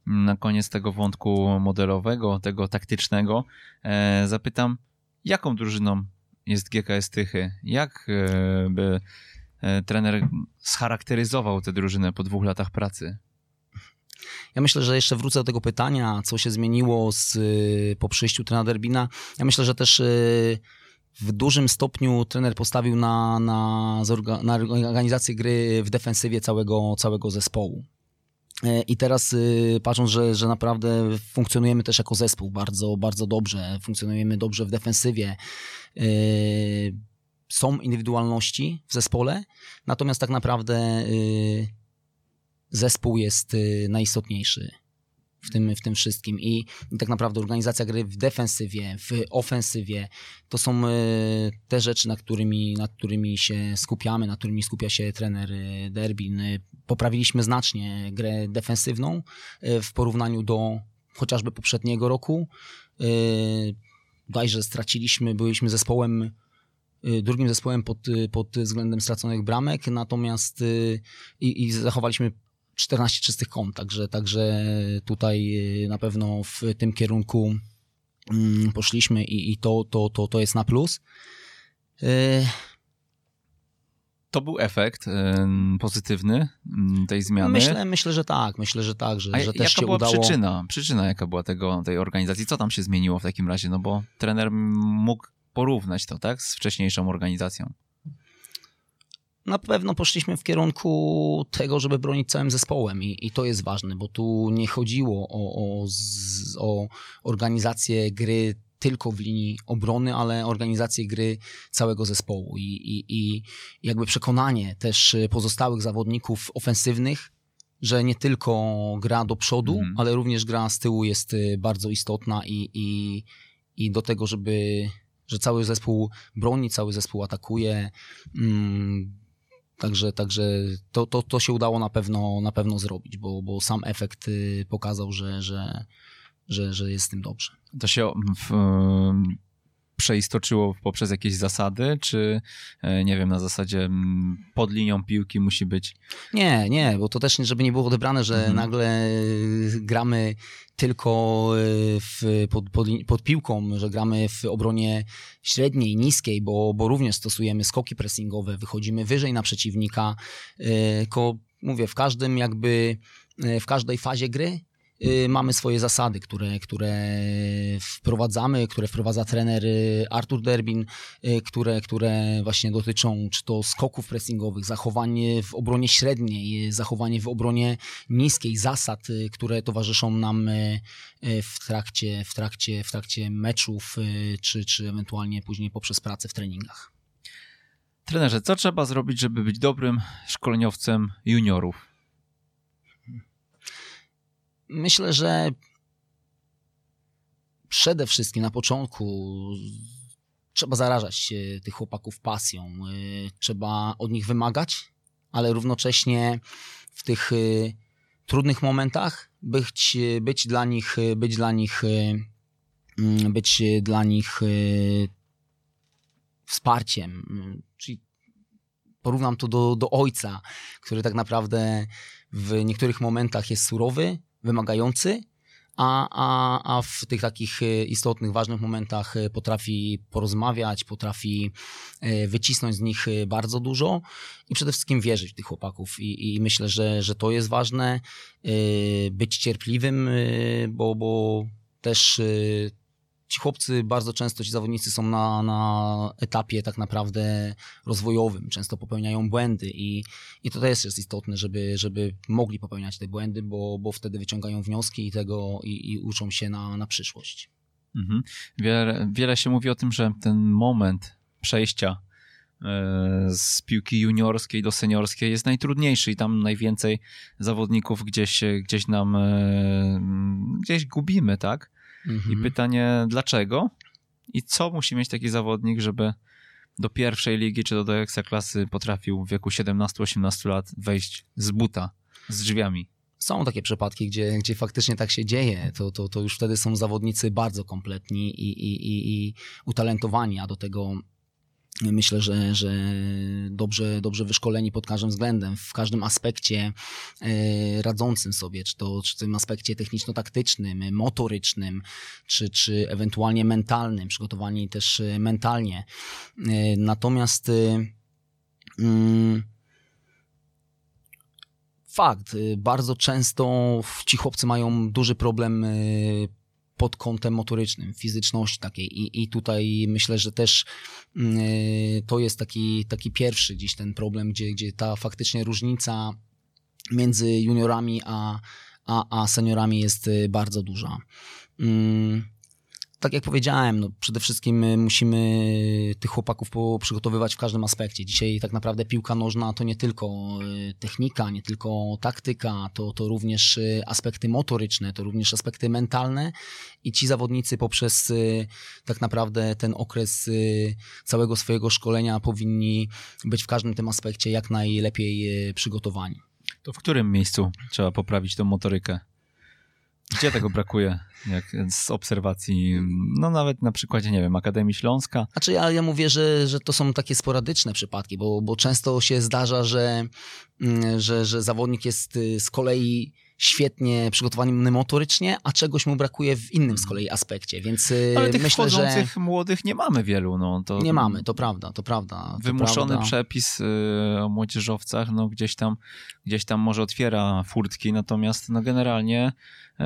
na koniec tego wątku modelowego, tego taktycznego, e, zapytam, jaką drużyną jest GKS Tychy? Jak e, by e, trener scharakteryzował tę drużynę po dwóch latach pracy? Ja myślę, że jeszcze wrócę do tego pytania, co się zmieniło z, y, po przyjściu trenera Derbina. Ja myślę, że też y, w dużym stopniu trener postawił na, na, na organizację gry w defensywie całego, całego zespołu. E, I teraz y, patrząc, że, że naprawdę funkcjonujemy też jako zespół bardzo, bardzo dobrze, funkcjonujemy dobrze w defensywie. Są indywidualności w zespole, natomiast tak naprawdę zespół jest y, najistotniejszy w tym, w tym wszystkim I, tak naprawdę organizacja gry w defensywie, w ofensywie to są y, te rzeczy, nad którymi, nad którymi się skupiamy, nad którymi skupia się trener y, Derbin. Poprawiliśmy znacznie grę defensywną w porównaniu do chociażby poprzedniego roku. Daj, że straciliśmy, byliśmy zespołem drugim zespołem pod, pod względem straconych bramek, natomiast i, i zachowaliśmy 14 czystych kąt, także, także tutaj na pewno w tym kierunku mm, poszliśmy i, i to, to, to, to jest na plus to był efekt pozytywny tej zmiany? Myślę, myślę, że tak. Myślę, że tak, że, A że też jaka się była udało... przyczyna? Przyczyna jaka była tego, tej organizacji? Co tam się zmieniło w takim razie? No bo trener mógł porównać to, tak? Z wcześniejszą organizacją. Na pewno poszliśmy w kierunku tego, żeby bronić całym zespołem i, i to jest ważne, bo tu nie chodziło o, o, z, o organizację gry tylko w linii obrony, ale organizację gry całego zespołu i, i, i jakby przekonanie też pozostałych zawodników ofensywnych, że nie tylko gra do przodu, mm. ale również gra z tyłu jest bardzo istotna i, i, i do tego, żeby że cały zespół broni, cały zespół atakuje. Mm, także także to, to, to się udało na pewno, na pewno zrobić, bo, bo sam efekt y, pokazał, że, że, że, że jest z tym dobrze. To się w, przeistoczyło poprzez jakieś zasady, czy e, nie wiem, na zasadzie pod linią piłki musi być? Nie, nie, bo to też, żeby nie było odebrane, że mhm. nagle gramy tylko e, w, pod, pod, pod, piłką, że gramy w obronie średniej, niskiej, bo, bo również stosujemy skoki pressingowe, wychodzimy wyżej na przeciwnika, tylko mówię, w każdym jakby, e, w każdej fazie gry mamy swoje zasady, które, które wprowadzamy, które wprowadza trener y, Artur Derbin, y, które, które właśnie dotyczą czy to skoków pressingowych, zachowanie w obronie średniej, zachowanie w obronie niskiej, zasad, które towarzyszą nam w trakcie, w trakcie, w trakcie meczów, czy, czy ewentualnie później poprzez pracę w treningach. Trenerze, co trzeba zrobić, żeby być dobrym szkoleniowcem juniorów? Myślę, że przede wszystkim na początku trzeba zarażać się tych chłopaków pasją. Y, trzeba od nich wymagać, ale równocześnie w tych y, trudnych momentach być, być dla nich, być dla nich, mm, być dla nich wsparciem. Czyli porównam to do, do ojca, który tak naprawdę w niektórych momentach jest surowy, wymagający, a, a, a w tych takich e, istotnych, ważnych momentach e, potrafi porozmawiać, potrafi e, wycisnąć z nich bardzo dużo i przede wszystkim wierzyć w tych chłopaków. I, i myślę, że, że to jest ważne, być cierpliwym, bo, bo też ci chłopcy bardzo często, ci zawodnicy są na, na etapie tak naprawdę rozwojowym, często popełniają błędy i, i to też jest istotne, żeby, żeby mogli popełniać te błędy, bo, bo wtedy wyciągają wnioski i tego i, i uczą się na, na przyszłość. Mhm. Wiele, wiele się mówi o tym, że ten moment przejścia e, z piłki juniorskiej do seniorskiej jest najtrudniejszy i tam najwięcej zawodników gdzieś, gdzieś nam e, gdzieś gubimy, tak? Mhm. I pytanie, dlaczego? I co musi mieć taki zawodnik, żeby do pierwszej ligi czy do, do ekstraklasy potrafił w wieku 17-18 lat wejść z buta, z drzwiami? Są takie przypadki, gdzie, gdzie faktycznie tak się dzieje. To, to, to już wtedy są zawodnicy bardzo kompletni i, i, i, i utalentowani, a do tego Myślę, że, że dobrze, dobrze wyszkoleni pod każdym względem, w każdym aspekcie e, radzącym sobie, czy to czy w tym aspekcie techniczno-taktycznym, motorycznym, czy, czy ewentualnie mentalnym, przygotowani też e, mentalnie. E, natomiast mm, fakt, bardzo często ci chłopcy mają duży problem pod kątem motorycznym, fizyczności takiej i, i tutaj myślę, że też yy, to jest taki, taki pierwszy gdzieś ten problem, gdzie, gdzie ta faktycznie różnica między juniorami a, a, a seniorami jest y, bardzo duża. Yy tak jak powiedziałem, no przede wszystkim musimy tych chłopaków przygotowywać w każdym aspekcie. Dzisiaj tak naprawdę piłka nożna to nie tylko y, technika, nie tylko taktyka, to, to również y, aspekty motoryczne, to również aspekty mentalne i ci zawodnicy poprzez y, tak naprawdę ten okres całego swojego szkolenia powinni być w każdym tym aspekcie jak najlepiej przygotowani. To w którym miejscu trzeba poprawić tą motorykę? Gdzie tego brakuje? Jak z obserwacji, no nawet na przykładzie, nie wiem, Akademii Śląska. Znaczy ja, ja mówię, że, że to są takie sporadyczne przypadki, bo, bo często się zdarza, że, mm, że, że zawodnik jest y, z kolei świetnie przygotowany motorycznie, a czegoś mu brakuje w innym z kolei aspekcie, więc y, Ale tych myślę, że młodych nie mamy wielu. No, to nie mamy, to prawda, to prawda. Wymuszony prawda. przepis y, o młodzieżowcach, no gdzieś tam, gdzieś tam może otwiera furtki, natomiast no generalnie y,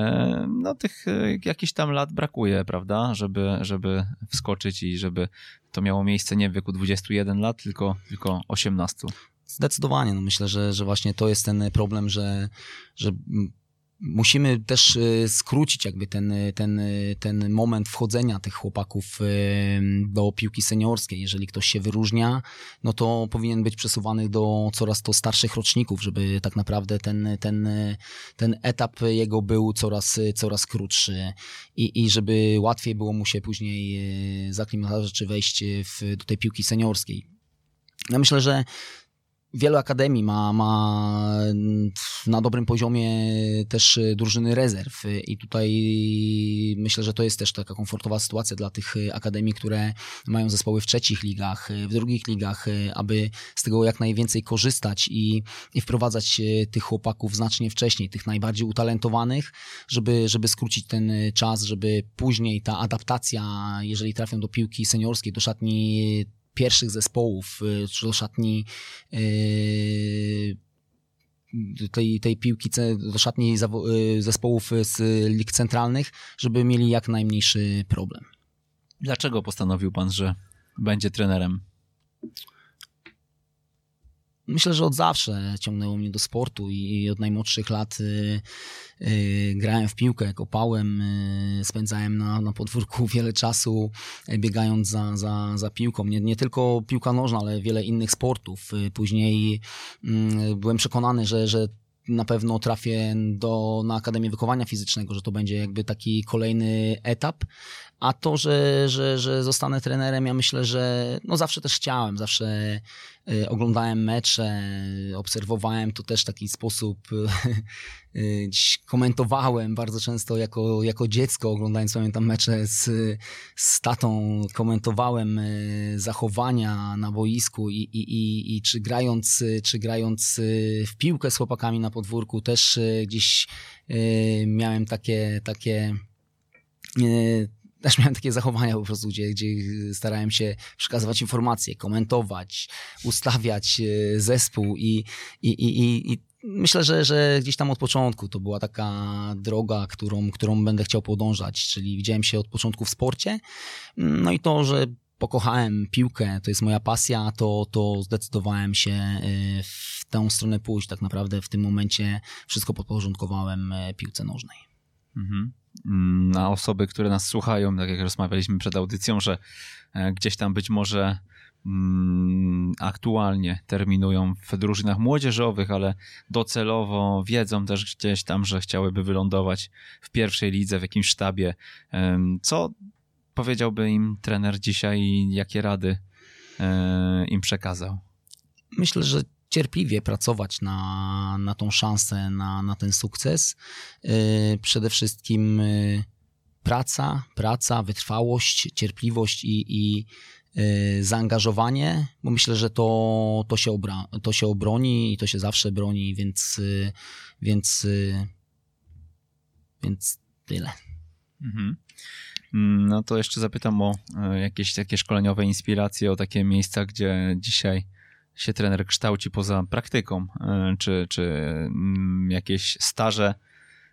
no tych jakichś tam lat brakuje, prawda, żeby, żeby wskoczyć i żeby to miało miejsce nie w wieku 21 lat, tylko, tylko 18. Zdecydowanie. No myślę, że, że właśnie to jest ten problem, że, że musimy też y, skrócić jakby ten, ten, ten moment wchodzenia tych chłopaków y, do piłki seniorskiej. Jeżeli ktoś się wyróżnia, no to powinien być przesuwany do coraz to starszych roczników, żeby tak naprawdę ten, ten, ten etap jego był coraz, coraz krótszy i, i żeby łatwiej było mu się później y, zaklimatować czy wejść w, do tej piłki seniorskiej. Ja myślę, że wielu akademii ma, ma na dobrym poziomie też drużyny rezerw. I tutaj myślę, że to jest też taka komfortowa sytuacja dla tych akademii, które mają zespoły w trzecich ligach, w drugich ligach, aby z tego jak najwięcej korzystać i, i wprowadzać tych chłopaków znacznie wcześniej, tych najbardziej utalentowanych, żeby, żeby skrócić ten czas, żeby później ta adaptacja, jeżeli trafią do piłki seniorskiej, do szatni pierwszych zespołów, czy do szatni y, tej, tej piłki, do szatni y, zespołów z lig centralnych, żeby mieli jak najmniejszy problem. Dlaczego postanowił pan, że będzie trenerem? Myślę, że od zawsze ciągnęło mnie do sportu i od najmłodszych lat y, y, grałem w piłkę, kopałem, y, spędzałem na, na podwórku wiele czasu biegając za, za, za piłką. Nie, nie tylko piłka nożna, ale wiele innych sportów. Później mm, byłem przekonany, że, że na pewno trafię do, na Akademię Wychowania Fizycznego, że to będzie jakby taki kolejny etap, a to, że, że, że zostanę trenerem, ja myślę, że no zawsze też chciałem, zawsze y, oglądałem mecze, obserwowałem to też w taki sposób, y, y, komentowałem bardzo często jako, jako dziecko, oglądając pamiętam mecze z, z tatą, komentowałem zachowania na boisku i, i, i, i czy, grając, czy grając w piłkę z chłopakami na podwórku też gdzieś miałem takie, takie też miałem takie zachowania po prostu, gdzie, gdzie starałem się przekazywać informacje, komentować, ustawiać e, zespół i, i, i, i myślę, że, że gdzieś tam od początku to była taka droga, którą, którą będę chciał podążać, czyli widziałem się od początku w sporcie, no i to, że pokochałem piłkę, to jest moja pasja, to, to zdecydowałem się e, w tę stronę pójść. Tak naprawdę w tym momencie wszystko podporządkowałem e, piłce nożnej. Mhm. Mm, na osoby, które nas słuchają, tak jak rozmawialiśmy przed audycją, że e, gdzieś tam być może mm, aktualnie terminują w drużynach młodzieżowych, ale docelowo wiedzą też gdzieś tam, że chciałyby wylądować w pierwszej lidze, w jakimś sztabie. Co powiedziałby im trener dzisiaj i jakie rady e, im przekazał? Myślę, że cierpliwie pracować na, na tą szansę, na, na ten sukces. Y, przede wszystkim y, praca, praca, wytrwałość, cierpliwość i, i y, zaangażowanie, bo myślę, że to, to, się obra, to się obroni i to się zawsze broni, więc, więc, więc tyle. Mhm. No to jeszcze zapytam o jakieś takie szkoleniowe inspiracje, o takie miejsca, gdzie dzisiaj się trener kształci poza praktyką, e, czy, czy mm, jakieś staże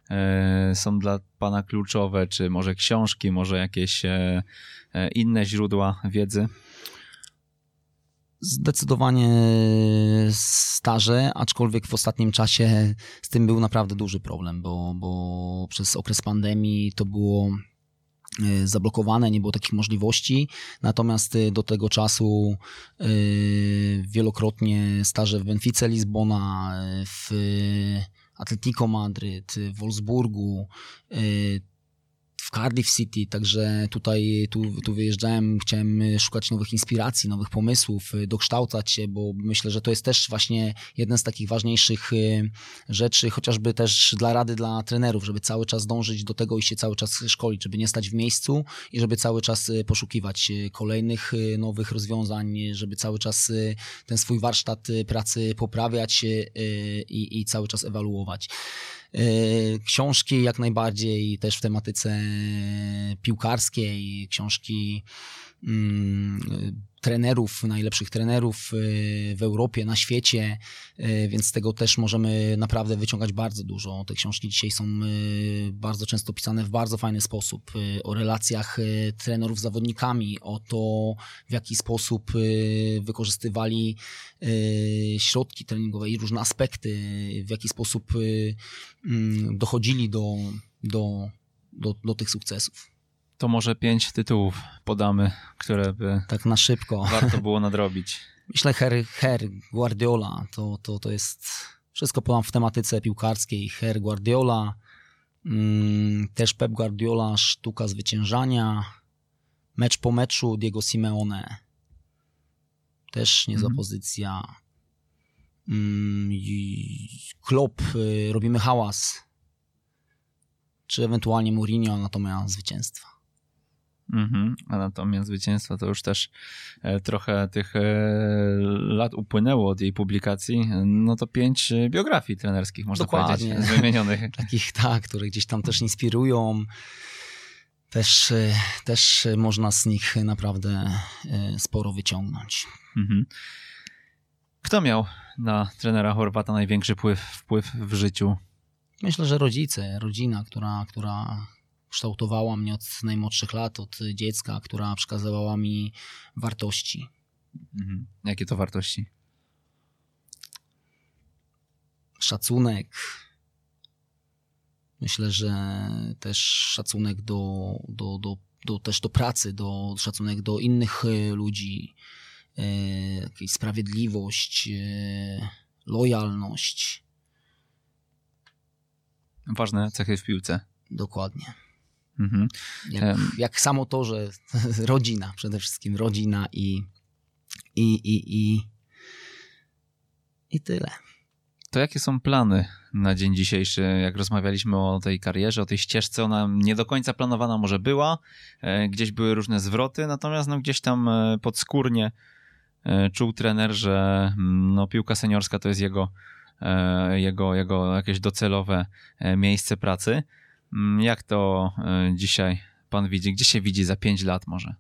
e, są dla Pana kluczowe, czy może książki, może jakieś e, inne źródła wiedzy? Zdecydowanie staże, aczkolwiek w ostatnim czasie z tym był naprawdę duży problem, bo, bo przez okres pandemii to było zablokowane, nie było takich możliwości. Natomiast e, do tego czasu e, wielokrotnie staże w Benfice Lizbona, w Atletico Madryt, w Wolfsburgu, Cardiff City, także tutaj tu, tu wyjeżdżałem, chciałem szukać nowych inspiracji, nowych pomysłów, dokształcać się, bo myślę, że to jest też właśnie jeden z takich ważniejszych rzeczy, chociażby też dla rady dla trenerów, żeby cały czas dążyć do tego i się cały czas szkolić, żeby nie stać w miejscu i żeby cały czas poszukiwać kolejnych nowych rozwiązań, żeby cały czas ten swój warsztat pracy poprawiać i, i cały czas ewaluować. E, książki jak najbardziej też w tematyce piłkarskiej, książki mm, trenerów, najlepszych trenerów y, w Europie, na świecie, y, więc z tego też możemy naprawdę wyciągać bardzo dużo. Te książki dzisiaj są y, bardzo często pisane w bardzo fajny sposób o relacjach trenerów z zawodnikami, o to, w jaki sposób wykorzystywali środki treningowe i różne aspekty, w jaki sposób mm, dochodzili do, do, do, do tych sukcesów to może pięć tytułów podamy, które by tak na szybko warto było nadrobić. Myślę Her, Her Guardiola, to, to, to jest wszystko podam w tematyce piłkarskiej. Her Guardiola, mm, też Pep Guardiola, sztuka zwyciężania, mecz po meczu Diego Simeone, też niezła mm. pozycja. Mm, Klopp, y, robimy hałas, czy ewentualnie Mourinho, natomiast zwycięstwa. Mhm. Anatomia zwycięstwa to już też e, trochę tych e, lat upłynęło od jej publikacji. No to pięć e, biografii trenerskich, można Dokładnie. powiedzieć, wymienionych. Takich, tak, które gdzieś tam też inspirują. Też, też można z nich naprawdę sporo wyciągnąć. Mhm. Kto miał na trenera Chorwata największy wpływ, wpływ w życiu? Myślę, że rodzice, rodzina, która, która kształtowała mnie od najmłodszych lat, od dziecka, która przekazywała mi wartości. Mhm. Jakie to wartości? Szacunek. Myślę, że też szacunek do, do, do, do, też do pracy, do, szacunek do innych e, ludzi, e, sprawiedliwość, e, lojalność. Ważne cechy w piłce. Dokładnie. Mhm. Jak, jak, samo to, że rodzina, przede wszystkim rodzina i, i, i, i, i tyle. To jakie są plany na dzień dzisiejszy? Jak rozmawialiśmy o tej karierze, o tej ścieżce, ona nie do końca planowana może była, e, gdzieś były różne zwroty, natomiast no, gdzieś tam e, podskórnie e, czuł trener, że mm, no, piłka seniorska to jest jego, jego, jego jakieś docelowe miejsce pracy. Mm, jak to e, dzisiaj pan widzi? Gdzie się widzi za pięć lat może?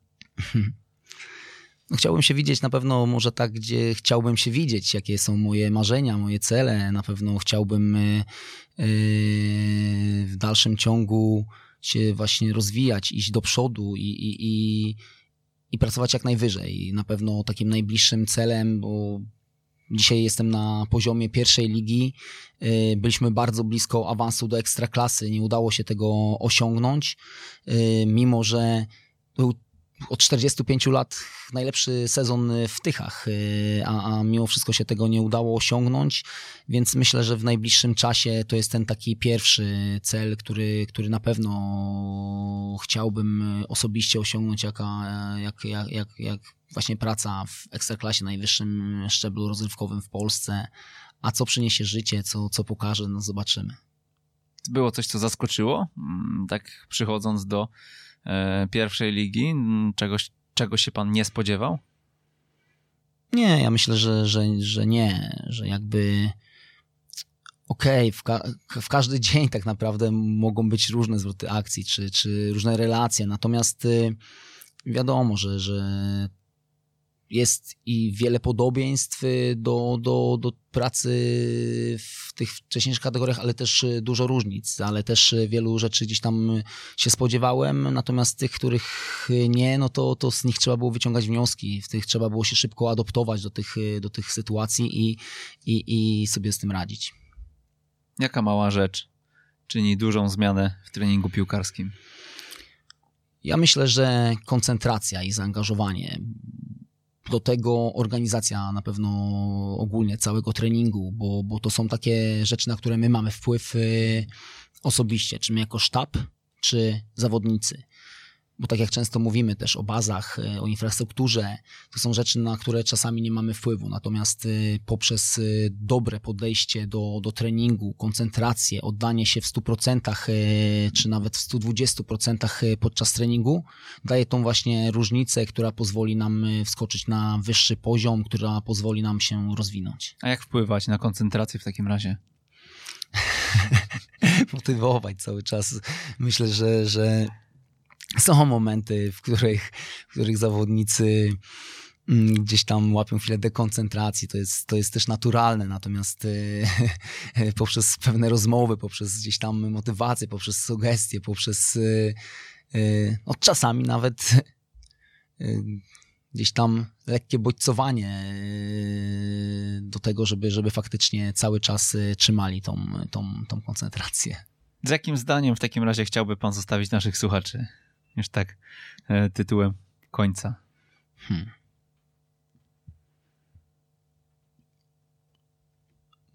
No, chciałbym się widzieć na pewno może tak, gdzie chciałbym się widzieć, jakie są moje marzenia, moje cele. Na pewno chciałbym e, e, w dalszym ciągu się właśnie rozwijać, iść do przodu i, i, i, i pracować jak najwyżej. Na pewno takim najbliższym celem, bo Dzisiaj jestem na poziomie pierwszej ligi. Y, byliśmy bardzo blisko awansu do ekstraklasy. Nie udało się tego osiągnąć, y, mimo że był od 45 lat najlepszy sezon w Tychach, y, a, a mimo wszystko się tego nie udało osiągnąć, więc myślę, że w najbliższym czasie to jest ten taki pierwszy cel, który, który na pewno chciałbym osobiście osiągnąć, jaka, jak, jak, jak, jak właśnie praca w ekstraklasie, najwyższym szczeblu rozrywkowym w Polsce, a co przyniesie życie, co, co pokaże, no zobaczymy. Było coś, co zaskoczyło, mm, tak przychodząc do e, pierwszej ligi, czegoś, czego się pan nie spodziewał? Nie, ja myślę, że, że, że nie, że jakby okej, okay, w, ka w, każdy dzień tak naprawdę mogą być różne zwroty akcji, czy, czy różne relacje, natomiast y, wiadomo, że, że jest i wiele podobieństw y, do, do, do pracy w tych wcześniejszych kategoriach, ale też y, dużo różnic, ale też y, wielu rzeczy gdzieś tam się spodziewałem, natomiast tych, których nie, no to, to z nich trzeba było wyciągać wnioski, w tych trzeba było się szybko adoptować do tych, do tych sytuacji i, i, i sobie z tym radzić. Jaka mała rzecz czyni dużą zmianę w treningu piłkarskim? Ja myślę, że koncentracja i zaangażowanie do tego organizacja na pewno ogólnie całego treningu, bo, bo to są takie rzeczy, na które my mamy wpływ y, osobiście, czy my jako sztab, czy zawodnicy bo tak jak często mówimy też o bazach, e, o infrastrukturze, to są rzeczy, na które czasami nie mamy wpływu. Natomiast e, poprzez e, dobre podejście do, do treningu, koncentrację, oddanie się w 100% czy nawet w 120% podczas treningu, daje tą właśnie różnicę, która pozwoli nam wskoczyć na wyższy poziom, która pozwoli nam się rozwinąć. A jak wpływać na koncentrację w takim razie? motywować cały czas. Myślę, że, że są momenty, w których, w których zawodnicy mm, gdzieś tam łapią chwilę dekoncentracji, to jest, to jest też naturalne, natomiast e, poprzez pewne rozmowy, poprzez gdzieś tam motywację, poprzez sugestie, poprzez e, e, no, czasami nawet gdzieś tam lekkie bodźcowanie do tego, żeby, żeby faktycznie cały czas trzymali tą, tą, tą koncentrację. Z jakim zdaniem w takim razie chciałby pan zostawić naszych słuchaczy? Już tak e, tytułem końca. Hmm.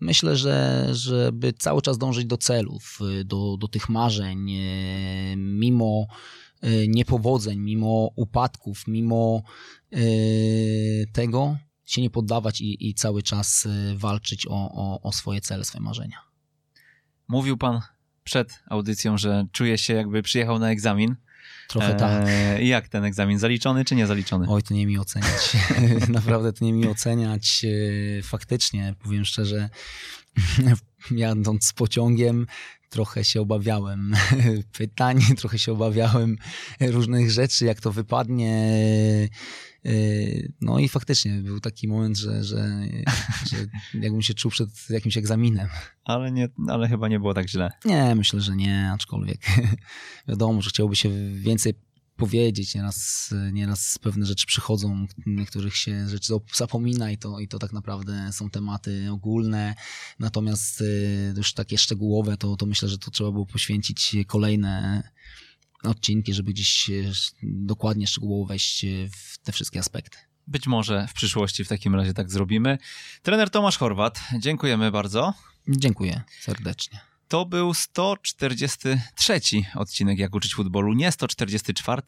Myślę, że żeby cały czas dążyć do celów, y, do, do tych marzeń, y, mimo niepowodzeń, mimo upadków, mimo tego się nie poddawać i, i cały czas walczyć o, o, o swoje cele, swoje marzenia. Mówił pan przed audycją, że czuje się jakby przyjechał na egzamin. Trochę tak. Eee, jak ten egzamin? Zaliczony czy nie zaliczony? Oj, to nie mi oceniać. Naprawdę to nie mi oceniać. E, faktycznie, powiem szczerze, jadąc pociągiem, trochę się obawiałem pytań, trochę się obawiałem różnych rzeczy, jak to wypadnie. E, no i faktycznie był taki moment, że, że, że jakbym się czuł przed jakimś egzaminem. Ale, nie, ale chyba nie było tak źle. Nie, myślę, że nie, aczkolwiek wiadomo, że chciałoby się więcej powiedzieć, nieraz, nieraz pewne rzeczy przychodzą, niektórych się rzeczy zapomina i to, i to tak naprawdę są tematy ogólne, natomiast y, już takie szczegółowe, to, to myślę, że to trzeba było poświęcić kolejne odcinki, żeby gdzieś y, dokładnie szczegółowo wejść w te wszystkie aspekty. Być może w przyszłości w takim razie tak zrobimy. Trener Tomasz Chorwat, dziękujemy bardzo. Dziękuję serdecznie. To był 143 odcinek Jak uczyć futbolu, nie 144.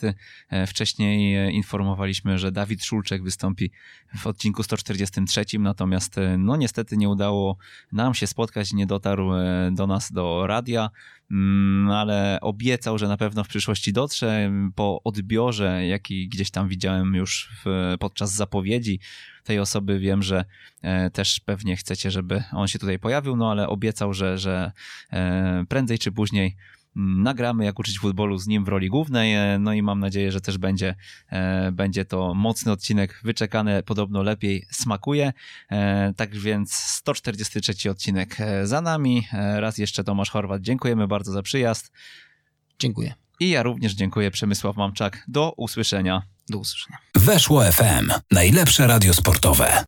E, wcześniej e, informowaliśmy, że Dawid Szulczek wystąpi w odcinku 143, natomiast e, no niestety nie udało nam się spotkać, nie dotarł do nas do radia. Mm, ale obiecał, że na pewno w przyszłości dotrze. Po odbiorze, jaki gdzieś tam widziałem już w, podczas zapowiedzi tej osoby, wiem, że e, też pewnie chcecie, żeby on się tutaj pojawił, no ale obiecał, że, że e, prędzej czy później nagramy, jak uczyć futbolu z nim w roli głównej. E, no i mam nadzieję, że też będzie, e, będzie to mocny odcinek, wyczekany, podobno lepiej smakuje. E, tak więc 143 odcinek za nami. Raz jeszcze Tomasz Chorwat, dziękujemy bardzo za przyjazd. Dziękuję. I ja również dziękuję, Przemysław Mamczak. Do usłyszenia. Do usłyszenia. Weszło FM. Najlepsze radio sportowe.